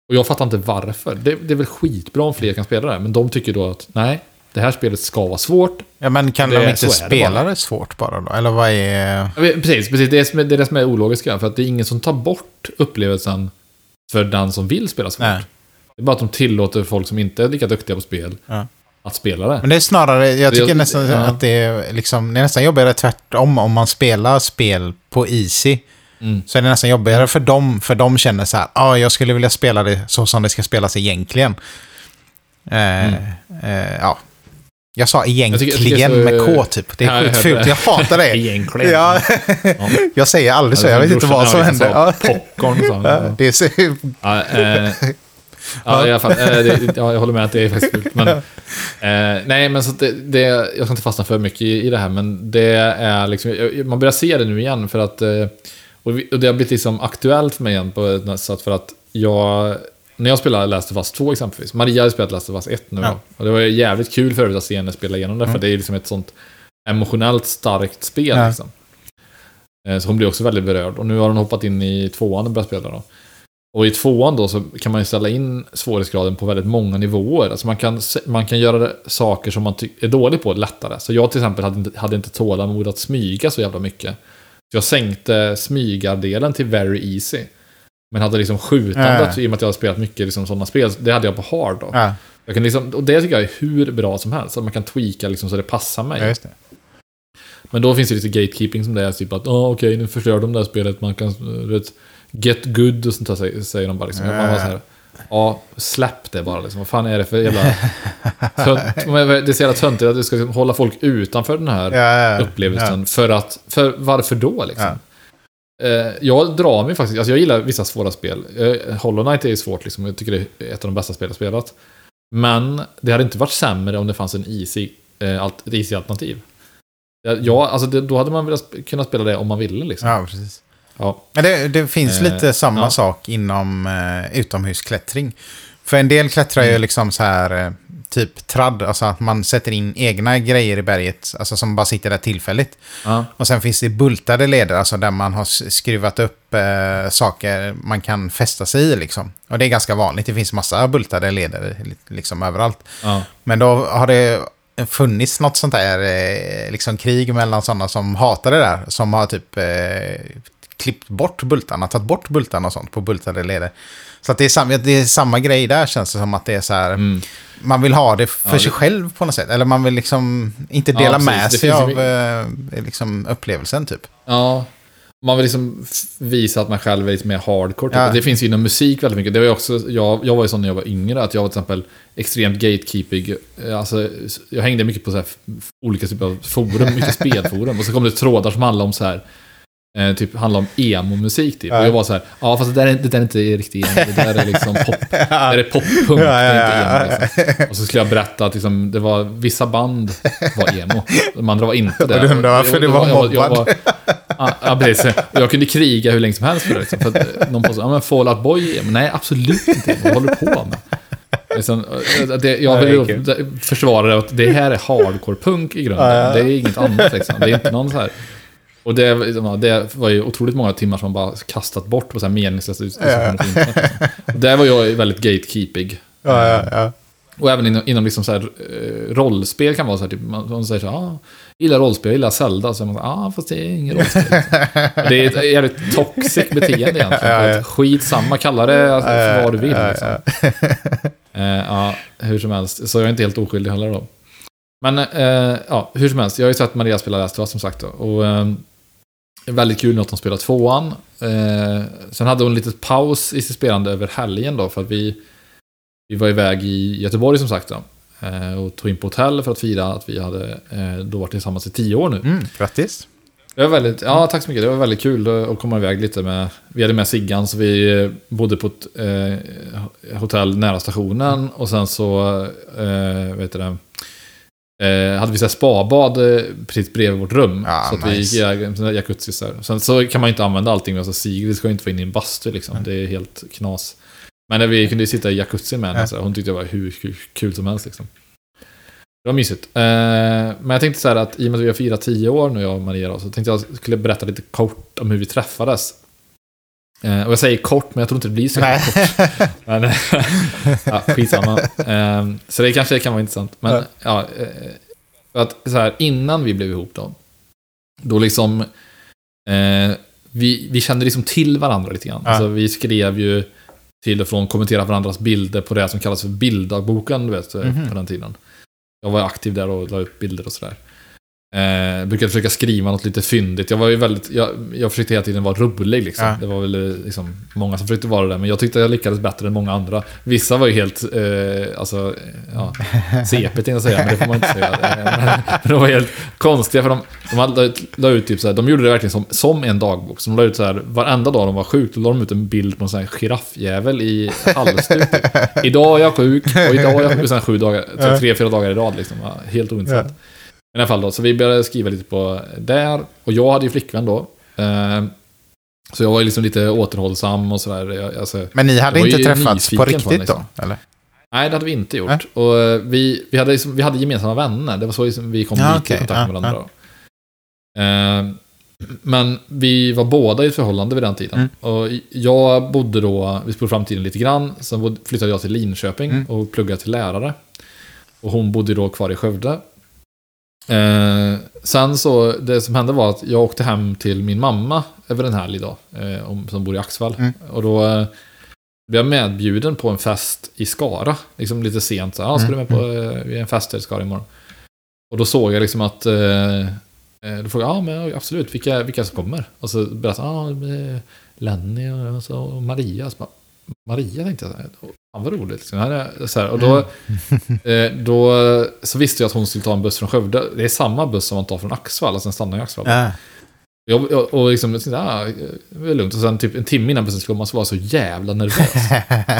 Och jag fattar inte varför. Det, det är väl skitbra om fler kan spela det, men de tycker då att nej, det här spelet ska vara svårt. Ja, men kan Det- de inte det spela bara. det svårt bara då? Eller vad är... Precis, precis. Det, är det är det som är ologiska. För att det är ingen som tar bort upplevelsen för den som vill spela svårt. Nej. Det är bara att de tillåter folk som inte är lika duktiga på spel Ja. att spela det. Men det är snarare, jag Det- tycker nästan ja. att det är, liksom, det är nästan jobbigare tvärtom om man spelar spel på Easy. Mm. Så är det nästan jobbigare för dem, för de känner så här, ah, jag skulle vilja spela det så som det ska spelas egentligen. Eh, Mm. eh, ja. Jag sa tycker- jag egentligen tycker så- med K typ. Det är skitfult, jag hatar det. Egentligen. ja, Ja. jag säger aldrig så, jag vet inte vad som händer. Popcorn så. Ja, det är så, Ja, eh, ja, i alla fall. Eh, det, ja, jag håller med att det är faktiskt fult. Men, eh, nej, men så att det, det, jag ska inte fastna för mycket i, i det här, men det är liksom, man börjar se det nu igen för att, och, vi, och det har blivit liksom aktuellt för mig igen på ett sätt för att jag, när jag spelar Last of Us 2 exempelvis, Maria har ju spelat Last of Us 1 nu Ja. och det var jävligt kul förut att se henne spela igenom det, för det är liksom ett sånt emotionellt starkt spel Ja. liksom. Eh, Så hon blir också väldigt berörd. Och nu har hon hoppat in i tvåan och börjat spela då. Och i tvåan då så kan man ju ställa in svårighetsgraden på väldigt många nivåer. Alltså man kan, man kan göra saker som man är dålig på lättare. Så jag till exempel hade inte, hade inte tålamod att smyga så jävla mycket. Så jag sänkte smygardelen till very easy. Men hade liksom skjutandet, Ja. i och med att jag har spelat mycket liksom sådana spel, det hade jag på hard då. ja, Jag kan liksom, och det tycker jag är hur bra som helst. Att man kan tweaka liksom så det passar mig. ja, det. Men då finns det lite gatekeeping som det är, typ att oh, okej, nu förstör de det här spelet, man kan, vet, get good och sånt där säger, de bara liksom. Man bara så här, ja, släpp det bara liksom. Vad fan är det för jävla... Tönt, det är så jävla töntigt att du ska liksom hålla folk utanför den här Ja, ja, upplevelsen. För att, för varför då liksom? Eh, jag drar mig faktiskt, alltså jag gillar vissa svåra spel. Eh, Hollow Knight är ju svårt liksom, jag tycker det är ett av de bästa spel jag spelat. Men det hade inte varit sämre om det fanns en easy, eh, ett easy-alternativ. Ja, Ja, alltså det, då hade man velat kunnat spela det om man ville liksom. Ja, precis. Ja. Men det, det finns Eh, lite samma ja. sak inom eh, utomhusklättring. För en del klättrar ju Mm. liksom så här, typ tradd, alltså att man sätter in egna grejer i berget, alltså som bara sitter där tillfälligt. Ja. Och sen finns det bultade leder, alltså där man har skruvat upp eh, saker man kan fästa sig i liksom. Och det är ganska vanligt, det finns massa bultade leder li- liksom överallt. Ja. Men då har det funnits något sånt där eh, liksom krig mellan sådana som hatar det där. Som har typ eh, klippt bort bultarna, tagit bort bultarna och sånt på bultade leder. Så att det är, samma, det är samma grej där känns det som att det är så här. Mm. Man vill ha det för Ja, det- sig själv på något sätt. Eller man vill liksom inte Ja, dela precis. med Det sig finns ju av my- eh, liksom upplevelsen typ. ja. Man vill liksom visa att man själv är lite mer hardcore. Typ. Ja. Det finns ju inom musik väldigt mycket. Det var också, jag, jag var ju sån när jag var yngre, att jag var till exempel extremt gatekeeping. Eh, Alltså, jag hängde mycket på så här olika typer av forum, mycket spelforum. Och så kom det trådar som handlade om så här, eh, typ handlade om emo-musik typ. Ja. Och jag var så här, ja fast det där är, det där är inte riktigt emo, det där är liksom pop. Det där är poppunk, det är inte emo. Liksom. Och så skulle jag berätta att liksom, det var, vissa band var emo, de andra var inte det. Och du undrar varför Jag- du jag- var jag- jag mobbad. var- Ja, ja, precis. Och jag kunde kriga hur länge som helst för det. Liksom, för att eh, någon påstod, ja men Fall Out Boy är emo. Nej, absolut inte. Vad håller du på med? Liksom, eh, det, jag Ja, det vill försvara det att det här är hardcore-punk i grunden. Ja, ja. Det är inget annat liksom. Det är inte någon så här... Och det, det var ju otroligt många timmar som man bara kastat bort på så här meningslösa diskussioner på internet. Där var jag väldigt gatekeeping. Ja, ja, ja. Och även inom, inom liksom så här, eh, rollspel kan vara så här, typ, man, man säger så här, ah, gillar rollspel, gillar Zelda. Så är man så här, ah, fast det är ingen rollspel. Det är ett jävligt toxic beteende egentligen. Ja, ja. Att Skitsamma, kalla det alltså, för vad du vill. Ja, Liksom. ja. Eh, ja, hur som helst. Så jag är inte helt oskyldig heller då. Men eh, ja, hur som helst. Jag har ju sett Maria spela Last of Us som sagt då. Och eh, väldigt kul att hon spelar tvåan. Eh, sen hade hon en liten paus i sitt spelande över helgen då. För att vi, vi var iväg i Göteborg som sagt då. Eh, och tog in på hotell för att fira att vi hade eh, då varit tillsammans i tio år nu. Mm, grattis. Det var väldigt, ja tack så mycket. Det var väldigt kul att komma iväg lite med, vi hade med Siggan så vi eh, bodde på ett eh, hotell nära stationen och sen så, eh, vet du det, eh, hade vi så här spabad eh, precis bredvid vårt rum. Ja, så att vi gick nice. i jacuzzi så här. Sen så kan man ju inte använda allting, alltså Sigrid ska ju inte vara inne i en bastu liksom. Det är helt knas. Men när vi kunde sitta i jacuzzi med henne, så här, hon tyckte det var hur kul, kul som helst liksom. Det var mysigt. Eh, men jag tänkte så här att i och med att vi har firat tio år nu, jag och Maria, då, så tänkte jag skulle berätta lite kort om hur vi träffades. Eh, och jag säger kort, men jag tror inte det blir så Nej. kort. Men, ja, skitsamma. Eh, så det kanske kan vara intressant. Men Ja. ja, eh, att så här, innan vi blev ihop då, då liksom, eh, vi, vi kände liksom till varandra lite grann. Ja. Alltså, vi skrev ju till och från, kommenterade varandras bilder på det som kallas för bilddagboken, du vet, eh, Mhm. på den tiden. Jag var aktiv där och la upp bilder och sådär. Eh, brukade försöka skriva något lite fyndigt. Jag var ju väldigt, jag, jag försökte hela tiden vara rolig liksom. Ja. Det var väl eh, liksom många som försökte vara det, men jag tyckte jag lyckades bättre än många andra. Vissa var ju helt, eh, alltså, eh, ja, CP tänkte jag säga, men det får man inte säga. Eh, Men, de var helt konstiga, för de, de hade, la, ut typ så här, de gjorde det verkligen som, som en dagbok. Så de la ut så här, varenda dag de var sjukt, då la de ut en bild på en sån här giraffjävel i halsduk. Typ. Idag är jag sjuk, och idag är jag sjuk, och sen sju dagar, tre, fyra dagar i rad liksom. Helt ointressant. Ja. I alla fall då, så vi började skriva lite på där. Och jag hade ju flickvän då. Eh, så jag var liksom lite återhållsam och sådär. Alltså, Men ni hade inte träffats på på riktigt den, liksom. då? Eller? nej, det hade vi inte gjort. Nej. Och eh, vi, vi, hade liksom, vi hade gemensamma vänner. Det var så liksom vi kom Ja, lite okej. i kontakt Ja, med varandra. Då. Eh, men vi var båda i ett förhållande vid den tiden. Mm. Och jag bodde då, vi spolade fram tiden lite grann. Sen flyttade jag till Linköping Mm. och pluggade till lärare. Och hon bodde då kvar i Skövde. Eh, sen så, det som hände var att jag åkte hem till min mamma över en helg då, eh, om- som bor i Axvall. Mm. Och då eh, blev jag medbjuden på en fest i Skara, liksom lite sent. Så, ah, ska du med på eh, vi är en fest i Skara imorgon? Och då såg jag liksom att, eh, eh, då frågade jag, ja men absolut, vilka, vilka som kommer? Och så berättade han, ah, Lenny och, och Maria. Så bara, Maria tänkte jag, fan vad roligt. Liksom. Är- Så här, och då, eh, då så visste jag att hon skulle ta en buss från Skövde. Det är samma buss som man tar från Axvall, alltså den stannar i Axvall. Ja. Jag, jag, och liksom, jag ah, det är lugnt. Och sen typ en timme innan bussen skulle komma så var jag så jävla nervös.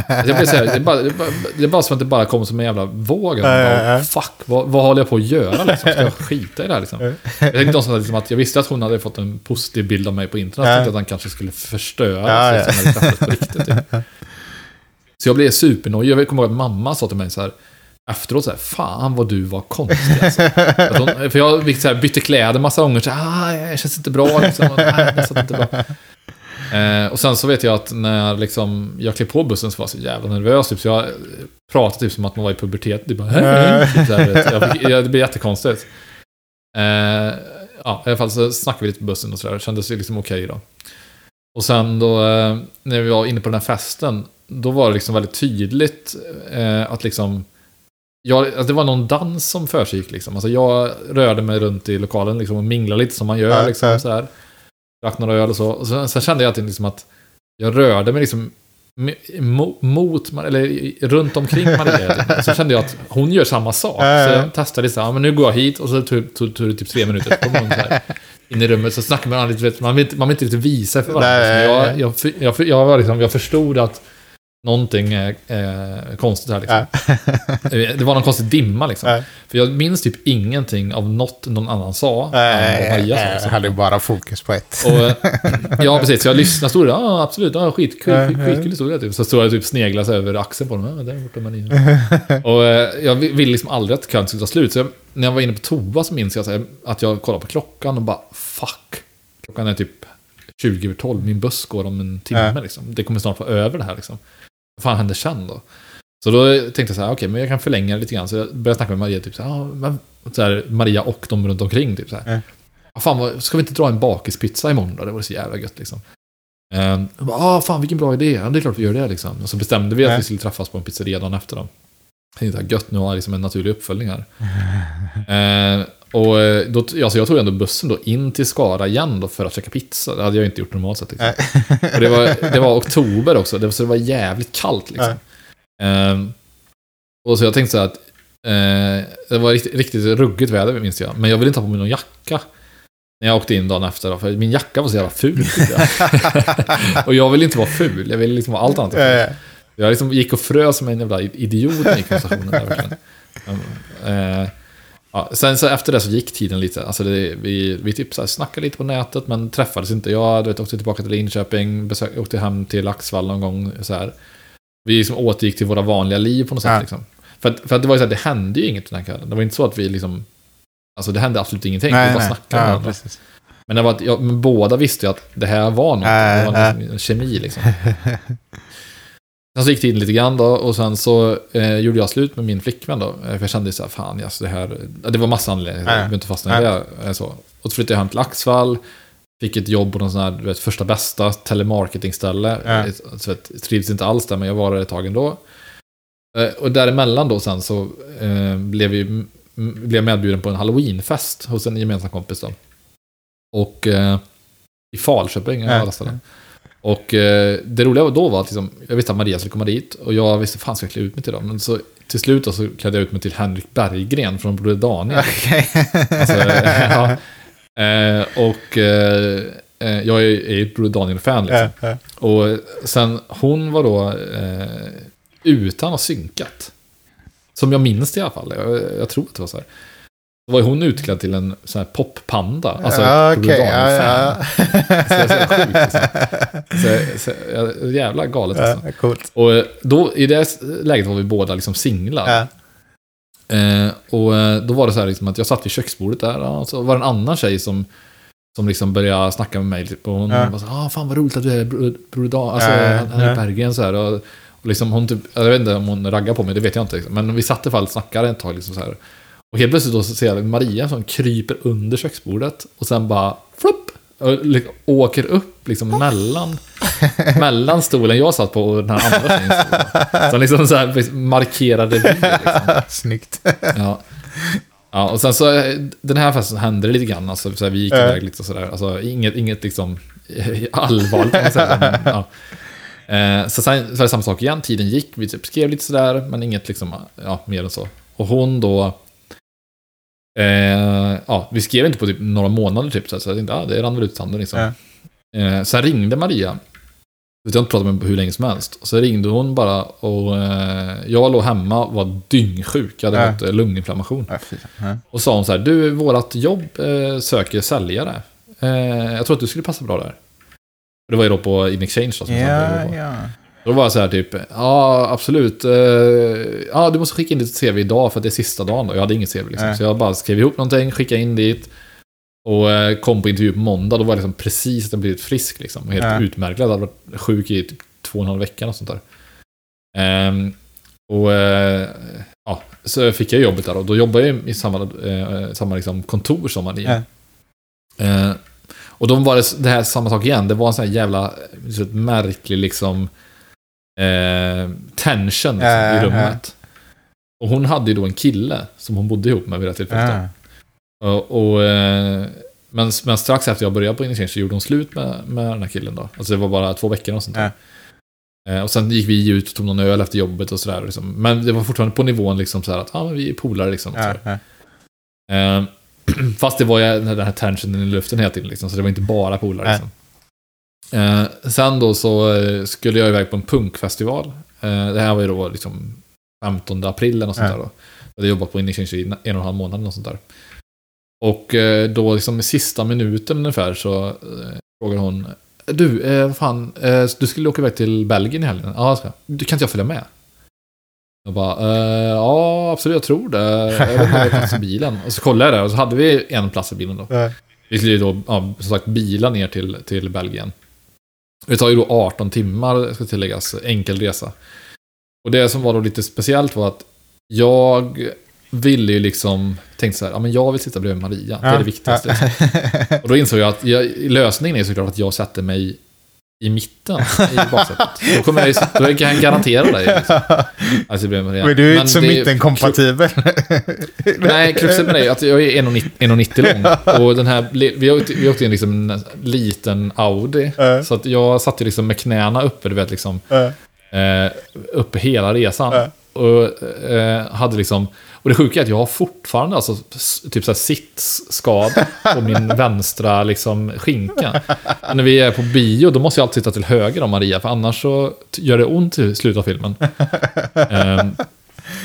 Jag blev så här, det, bara, det, bara, det bara som att det bara kom som en jävla våg. Ja, ja, Bara, ja. Fuck, vad, vad håller jag på att göra liksom? Ska jag skita i det här liksom? Jag tänkte också liksom att jag visste att hon hade fått en positiv bild av mig på internet. Ja. Jag tänkte att han kanske skulle förstöra Ja, ja. när vi träffades på riktigt. Typ. Så jag blev supernojig. Jag kommer ihåg att mamma sa till mig så här efteråt så här, fan vad du var konstig alltså. Hon, För jag så här, bytte kläder massa gånger, så här, ah, jag känns inte bra liksom. Och, Nej, inte bra. Eh, och sen så vet jag att när liksom, jag klev på bussen så var jag så jävla nervös. Typ, så jag pratade typ som att man var i pubertet. Typ, bara, hej, typ, så här, jag jag, det blir jättekonstigt. Eh, ja, i alla fall så snackade vi lite på bussen och sådär. Det kändes ju liksom okej då. Och sen då, eh, när vi var inne på den här festen, då var det liksom väldigt tydligt eh, att liksom Ja, alltså det var någon dans som försiggick liksom. Alltså jag rörde mig runt i lokalen liksom och minglade lite som man gör Ja, liksom ja. så här. Drack några öl och så. Och sen, sen kände jag att, det liksom att jag rörde mig liksom mo- mot, eller runt omkring Maria. Typ. Så kände jag att hon gör samma sak. Så ja. jag testade så här, men nu går jag hit och så tog, det typ tre minuter. Så kom hon så här, in i rummet så snackade man lite, man vill, inte- man vill inte riktigt visa för varandra. Så jag, jag, jag, jag, var liksom, jag förstod att någonting är eh, konstigt här liksom. Eh, Det var någon konstig dimma liksom. Ja. För jag minns typ ingenting av något någon annan sa. Maria sa, Jag liksom. hade bara fokus på ett. Och, eh, ja, precis. Så jag lyssnade stod där. Ja, absolut. Ja, skitkul. Ja. skitkul historia. Typ. Så stod jag typ sneglas över axeln på dem. Ja, där borta ni. Och eh, jag vill vill liksom aldrig att kön skulle ta slut. Så jag, när jag var inne på toa så minns jag så här, att jag kollade på klockan och bara fuck. Klockan är typ 20 över 12. Min buss går om en timme. Liksom. Det kommer snart vara över det här. Liksom. Vad fan händer sen då? Så då tänkte jag så här, okej, men jag kan förlänga det lite grann. Så jag började snacka med Maria, typ så här, ah, men, så här Maria och de runt omkring. Typ så här. Ah, fan, vad, ska vi inte dra en bakispizza imorgon då? Det vore så jävla gött liksom. Um, ah, fan vilken bra idé. Ja, det är klart vi gör det liksom. Och så bestämde vi att vi skulle träffas på en pizzeria dagen efter. Jag tänkte att gött, nu har jag liksom en naturlig uppföljning här. Eh, och eh, då, alltså jag tog ändå bussen då in till Skara igen då för att käka pizza. Det hade jag inte gjort normalt sett. Liksom. Och det, var, det var oktober också, det var, så det var jävligt kallt. Liksom. Ehm, och så jag tänkte så här att eh, det var riktigt, riktigt ruggigt väder minns jag. Men jag ville inte ha på mig någon jacka. När jag åkte in dagen efter. Då, för min jacka var så jävla ful. jag. och jag ville inte vara ful, jag ville liksom vara allt annat. ful. Jag liksom gick och frös som en jävla idiot på stationen. Där, verkligen. Eh, ja, sen så efter det så gick tiden lite. Alltså det, vi, vi typ så här snackade lite på nätet men träffades inte. Jag du vet, åkte tillbaka till Linköping, besök, åkte hem till Axvall någon gång. Så här. Vi liksom återgick till våra vanliga liv på något sätt. Ja. Liksom. För, att, för att det var ju så här, det hände ju inget den här kvällen. Det var inte så att vi liksom... Alltså det hände absolut ingenting. Nej, vi bara nej. snackade med Ja, varandra. precis. Men, det var att, ja, båda visste ju att det här var något. Äh, det var en kemi liksom. Sen så gick tiden lite grann då och sen så eh, gjorde jag slut med min flickvän då. Eh, För jag kände så här, fan alltså det här... ja, Det var massa anledningar, jag behöver inte fastna i det. eh, Så. Och så flyttade jag hem till Axvall. Fick ett jobb på någon sån här, du vet, första bästa telemarketingställe. Ja. Eh, Så vet, trivs inte alls där, men jag var där ett tag ändå. Eh, Och däremellan då sen så eh, blev vi blev medbjuden på en halloweenfest hos en gemensam kompis då. Och eh, i Falköping, Ja. ja. alla ställen. Och eh, det roliga då var att liksom, jag visste att Maria skulle komma dit och jag visste fan ska jag klä ut mig till dem. Men så till slut då, så klädde jag ut mig till Henrik Berggren från Broder Daniel. Okej. Alltså, ja. eh, och eh, eh, jag är ju ett Broder Daniel-fan liksom. Ja, ja. Och sen hon var då eh, utan att synkat. Som jag minns det i alla fall. Jag, jag tror att det var så här. Då var hon utklädd till en sån här poppanda. Alltså Ja. Broder Ja, ja. Så så sjukt, liksom. Så, så, jävla galet alltså. Ja, Coolt. Och eh, då, i det läget var vi båda liksom singlar. Ja. Eh, och eh, då var det så här liksom att jag satt vid köksbordet där och så var det en annan tjej som som liksom började snacka med mig. Typ, och hon Ja. var så ah, fan vad roligt att du är Bro- Broder Dan. Alltså, Ja, han han är i Bergen så här. Och, och liksom hon typ, jag vet inte om hon raggar på mig, det vet jag inte. Liksom. Men vi satt i alla fall och snackade ett tag. Liksom, så här. Och helt plötsligt då så ser jag Maria som kryper under köksbordet och sen bara flopp! Liksom, åker upp liksom mellan, mellan stolen jag satt på och den här andra tjejens stol. Så liksom så här markerade vi. Liksom. Snyggt. Ja. ja, och sen så eh, den här festen hände det lite grann. Alltså, så här, vi gick iväg lite sådär. Alltså, inget, inget liksom allvarligt kan man säga. Men, ja. eh, så sen så var det samma sak igen. Tiden gick, vi typ skrev lite sådär, men inget liksom, ja, mer än så. Och hon då... Eh, ja, vi skrev inte på typ några månader typ, så, jag tänkte, ja, det rann väl ut sanden liksom. Ja. Eh, sen ringde Maria. Jag har inte pratat med henne på hur länge som helst. Och så ringde hon bara och eh, jag låg hemma och var dyngsjuk. Jag hade Ja. fått eh, lunginflammation. Ja. Och sa hon så här, du, vårat jobb eh, söker säljare. Jag tror att du skulle passa bra där. Det var ju då på In Exchange då, som på. ja. Då var jag så här typ, ja absolut. Eh, ja, du måste skicka in ditt CV idag för att det är sista dagen då. Jag hade inget CV liksom. Nej. Så jag bara skrev ihop någonting, skickade in dit. Och eh, kom på intervju på måndag. Då var jag liksom precis att jag blivit frisk liksom. Helt Ja. utmärglad. Jag hade varit sjuk i typ två och en halv vecka och sånt där. Ehm, och eh, ja, så fick jag jobbet där och då jobbade jag i samma, samma liksom kontor som Maria. Eh, och då var det det här samma sak igen. Det var en sån här jävla så märklig liksom eh, tension liksom, Ja, i ja, rummet. Och hon hade ju då en kille som hon bodde ihop med vid det tillfället. Ja. Och, och, eh, men, men strax efter jag började på Initiation så gjorde hon slut med, med den här killen då. Alltså det var bara två veckor och sånt där. Eh, Och sen gick vi ut och tog någon öl efter jobbet och sådär. Liksom. Men det var fortfarande på nivån liksom så här att ja, men vi är polare liksom. Eh, Fast det var ju den här tensionen i luften hela tiden liksom, så det var inte bara polare liksom. Eh, sen då så eh, skulle jag iväg på en punkfestival. Eh, det här var ju då liksom 15 april eller något sånt där då. Jag hade jobbat på Initiation i en och en halv månad och sånt där. Och eh, då liksom i sista minuten ungefär så eh, frågar hon Du, eh, vad fan, eh, du skulle åka iväg till Belgien i helgen? Ja, jag ska. Du, kan inte jag följa med? Jag bara, eh, ja absolut jag tror det. Jag vet inte plats i bilen. Och så kollade jag där och så hade vi en plats i bilen då. Vi skulle ju då, ja, som sagt, bila ner till, till Belgien. Det tar ju då 18 timmar, ska tilläggas, enkel resa. Och det som var då lite speciellt var att jag ville ju liksom, tänkte så här, ja men jag vill sitta bredvid Maria, det är det viktigaste. Ja. Och då insåg jag att jag, lösningen är såklart att jag sätter mig i mitten i baksätet. Då, kommer jag, ju- då kan jag garantera dig. Liksom. Alltså, Maria. Men du är inte så det- mittenkompatibel. Nej, kruxet med det är att jag är 1,90 1,90 lång. Och den här, vi åkte, vi åkte i en liksom en liten Audi. Ja. Så att jag satt ju liksom med knäna uppe, du vet liksom. Ja. Eh, uppe hela resan. Ja. Och eh, hade liksom... Och det sjuka är att jag har fortfarande alltså, typ så här sittskada på min vänstra liksom, skinka. Och när vi är på bio, då måste jag alltid sitta till höger om Maria, för annars så gör det ont i slutet av filmen. Ehm,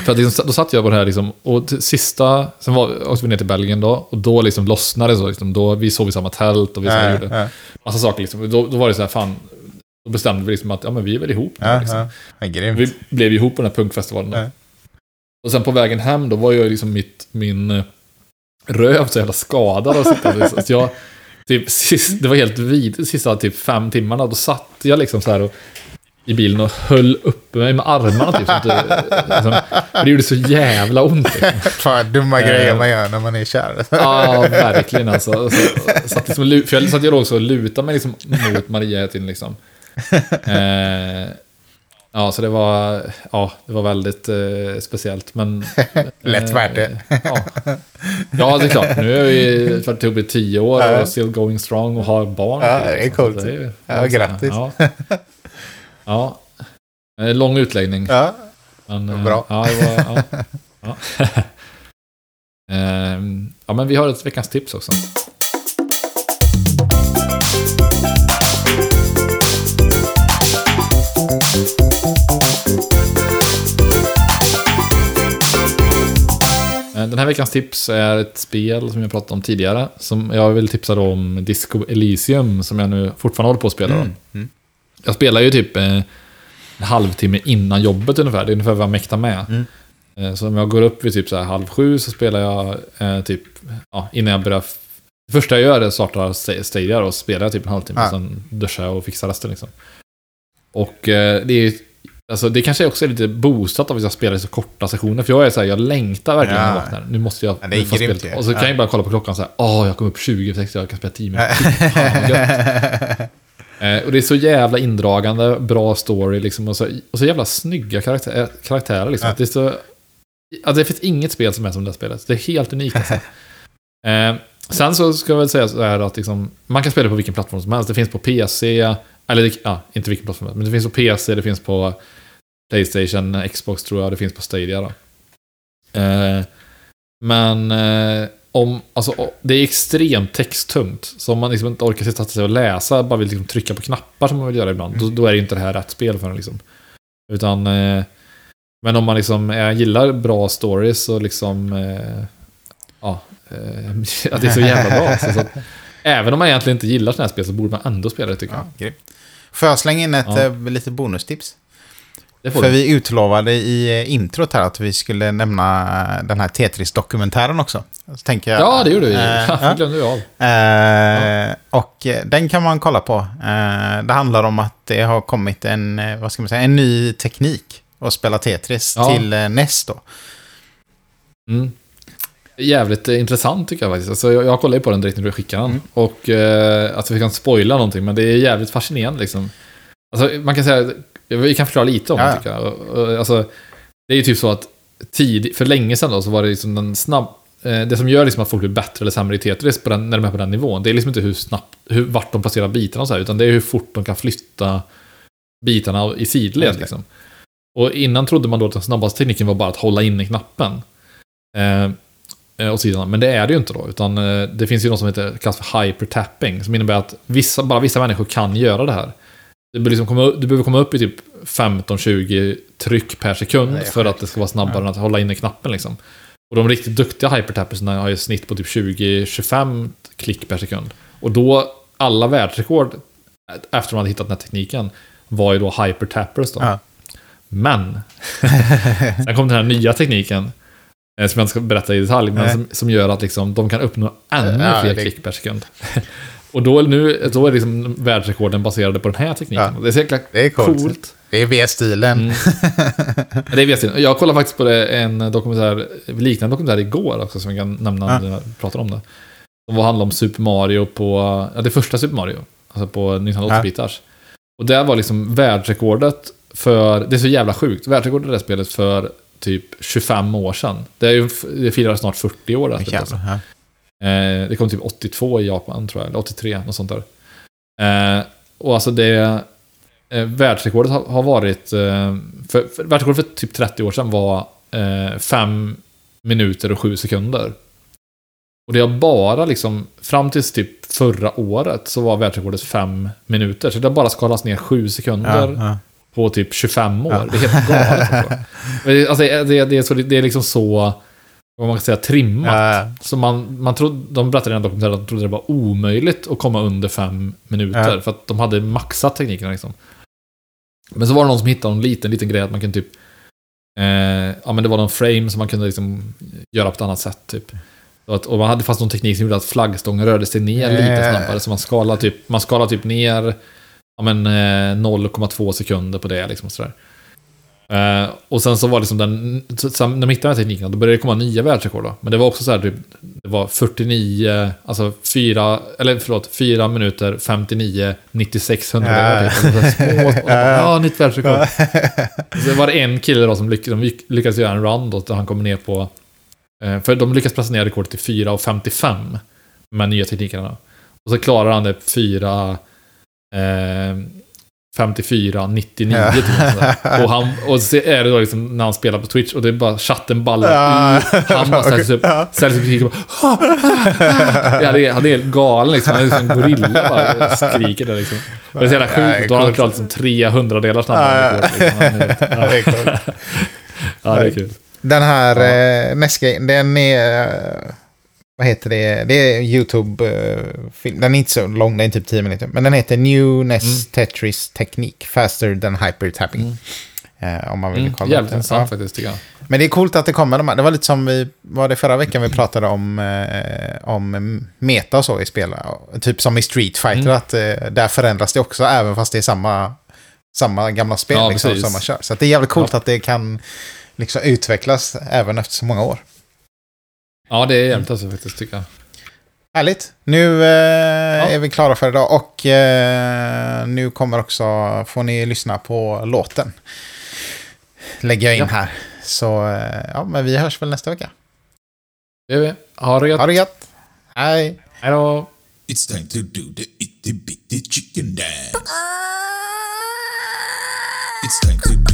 för att liksom, då satt jag på det här liksom, och sista, sen var, åkte vi ner till Belgien då, och då liksom lossnade det så. Liksom, då, vi sov i samma tält och vi så här, Ja, gjorde ja, massa saker. Liksom. Då, då var det så här, fan, då bestämde vi liksom att ja, men vi är väl ihop. nu, ja, liksom. ja. Vi blev ihop på den här punkfestivalen. Ja. Och sen på vägen hem då var jag liksom mitt, min eh, röv så jävla skadad och så att jag, typ, sist, det var helt vid, sista typ fem timmarna, då satt jag liksom så här och, i bilen och höll uppe mig med armarna typ. Så att det, liksom, det gjorde så jävla ont. Liksom. Fan, dumma grejer man gör när man är kär. Ja, verkligen alltså. Så, satt liksom, för jag satt ju också och lutade mig liksom mot Maria hela tiden liksom. Eh, ja, så det var, ja, det var väldigt eh, speciellt. Men, Lätt värt det. ja. ja, det är klart. Nu är vi varit ihop i tio år Ja. och still going strong och har barn. Ja, det är coolt. Så ju- Ja, grattis. Ja. ja. Eh, Lång utläggning. Ja, Men, eh, Bra. Ja, det var, ja. Ja. Ehm, ja, men vi har ett veckans tips också. Den här veckans tips är ett spel som jag pratade om tidigare. Som jag vill tipsa då om Disco Elysium som jag nu fortfarande håller på att spela. Mm, mm. Jag spelar ju typ eh, en halvtimme innan jobbet ungefär. Det är ungefär vad jag mäktar med. Mm. Eh, Så om jag går upp vid typ så här halv sju så spelar jag eh, typ, ja, innan jag börjar... Det första jag gör är att starta Sta- Stadia och spelar typ en halvtimme. Ja. Sen duschar jag och fixar resten liksom. Och eh, det är Alltså det kanske också är lite boostat av att jag spelar i så korta sessioner. För jag är så här, jag längtar verkligen när jag Ja. vaknar. Nu måste jag... Ja, spela- ju. Och så kan Ja. jag bara kolla på klockan så här. Åh, jag kom upp 20 för 60, jag kan spela 10 minuter. Eh, och det är så jävla indragande, bra story liksom. Och så, och så jävla snygga karaktär, karaktärer liksom. Ja. Det, är så, alltså, det finns inget spel som är som det här spelet. Det är helt unikt alltså. eh, Sen så ska jag väl säga så här att liksom, man kan spela på vilken plattform som helst. Det finns på PC, eller ja, inte vilken plattform som helst, men det finns på PC, det finns på Playstation, Xbox tror jag, det finns på Stadia då. Eh, men eh, om, alltså, det är extremt texttungt. Så om man liksom inte orkar sätta sig och läsa, bara vill liksom trycka på knappar som man vill göra ibland, då, då är det inte det här rätt spel för en. Liksom. Utan, eh, men om man liksom gillar bra stories och liksom, ja, att det är så jävla bra. Så, så att, även om man egentligen inte gillar sådana här spel så borde man ändå spela det tycker jag. Ja, grymt. Får jag slänga in ett Ja. lite bonustips? För vi utlovade i eh, introt här att vi skulle nämna eh, den här Tetris-dokumentären också. Så tänker jag, Ja, det gjorde vi. Det ja. glömde vi av. Eh, Och den kan man kolla på. Det handlar om att det har kommit en, vad ska man säga, en ny teknik att spela Tetris Ja. till NES då. Mm. Jävligt intressant tycker jag faktiskt. Alltså, jag, jag kollade på den direkt när du skickade den. Och eh, alltså, vi kan spoila någonting, men det är jävligt fascinerande liksom. Alltså, man kan säga, vi kan förklara lite om Ja, det tycker jag. Alltså, det är ju typ så att tid, för länge sedan då, så var det liksom den snabb... eh, Det som gör liksom att folk blir bättre eller sämre i Tetris på den, när de är på den nivån, det är liksom inte hur snabbt, hur, vart de placerar bitarna och så här, utan det är hur fort de kan flytta bitarna i sidled. Det. Liksom. Och innan trodde man då att den snabbaste tekniken var bara att hålla inne knappen. Eh, eh, åt sidorna. Men det är det ju inte då. Utan eh, det finns ju något som heter, kallas för hypertapping. Som innebär att vissa, bara vissa människor kan göra det här. Du behöver, liksom komma, du behöver komma upp i typ 15-20 tryck per sekund är för att det ska vara snabbare än att hålla inne knappen liksom. Och de riktigt duktiga hypertappersna har ju snitt på typ 20-25 klick per sekund. Och då, alla världsrekord, efter de hade hittat den här tekniken, var ju då hypertappers då. Ja. Men, sen kom den här nya tekniken, eh, som jag inte ska berätta i detalj, men Nej. som, som gör att liksom, de kan uppnå ännu Ja, fler det- klick per sekund. Och då, nu, då är liksom världsrekorden baserade på den här tekniken. Ja. Det är så jäkla Det är coolt. coolt. Det är V-stilen. Mm. Det är vet jag kollade faktiskt på det, en dokumentär, liknande dokumentär igår också, som jag kan nämna Ja. när jag pratar om det. Som handlade om Super Mario på, ja det första Super Mario, alltså på Nintendo Ja. 8-bitars. Och där var liksom världsrekordet för, det är så jävla sjukt, världsrekordet i det spelet för typ 25 år sedan. Det är ju, det firar snart 40 år det här. Alltså. Eh, det kom typ 82 i Japan tror jag, eller 83, något sånt där. Eh, och alltså det... Eh, världsrekordet har, har varit... Eh, för, för, världsrekordet för typ 30 år sedan var 5 minuter och 7 sekunder. Och det har bara liksom, fram tills typ förra året så var världsrekordet 5 minuter. Så det har bara skalats ner 7 sekunder Ja, ja. på typ 25 år. Ja. Det är helt galet. Alltså. Alltså, det, det, det, är så, det är liksom så, vad man kan säga, trimmat. Ja, Så man, man trodde, de berättade i den dokumentären att de trodde det var omöjligt att komma under fem minuter. Ja. För att de hade maxat tekniken liksom. Men så var det någon som hittade en liten, liten grej att man kan typ Eh, ja, men det var någon frame som man kunde liksom göra på ett annat sätt. Typ. Att, och man hade fast någon teknik som gjorde att flaggstången rörde sig ner lite snabbare. Så man skalade typ, man skalade typ ner ja, men, eh, 0,2 sekunder på det. Liksom, sådär. Eh, och sen så var liksom den, så, när man hittade den här tekniken, då började det komma nya världsrekord. Då. Men det var också så här, typ, det var 49, alltså 4, eller förlåt, 4 minuter 59, 96 hundradelar. Ja. Typ. Alltså, små, små, ja, nytt världsrekord. Så var det en kille då som lyck, de lyck- lyckades göra en run då, där han kom ner på... Eh, för de lyckades pressa ner rekordet till 4,55 med nya teknikerna. Och så klarar han det 4... Eh, 54, 99 Ja. typ. Och, han, och så är det då liksom när han spelar på Twitch och det är bara chatten ballar Ja. ur. Han bara ställer sig upp, Ja. ställer sig upp i och. Ja, det är, han är helt galen liksom. Han är liksom en gorilla bara skriker där liksom. Det är så jävla Ja, sjukt. Då har han klarat liksom 300 delar snabbare. Ja, ja. liksom. Är- Det är coolt. Ja, det är kul. Den här eh, NES-grejen, den är... vad heter det? Det är YouTube-film. den är inte så lång, den är typ 10 minuter. Men den heter New NES Mm. Tetris Technique. Faster than Hyper Tapping. Eh, om man vill Mm, kolla. jävligt upp det. intressant Ja. faktiskt tycker jag. Men det är coolt att det kommer de här. Det var lite som vi, var det förra veckan vi pratade om, eh, om meta och så i spel. Typ som i Street Fighter, Mm. att eh, där förändras det också, även fast det är samma, samma gamla spel Ja, liksom, som man kör. Så det är jävligt coolt Ja. att det kan liksom utvecklas även efter så många år. Ja, det är jävligt alltså faktiskt tycker jag. Härligt. Nu eh, är vi klara för idag och eh, nu kommer också, får ni lyssna på låten. Lägger jag in Ja. här. Så eh, ja, men vi hörs väl nästa vecka. Det gör vi. Ha det gött. Ha det gött. Hej. Hej då. It's time to do the itty bitty chicken dance. It's time to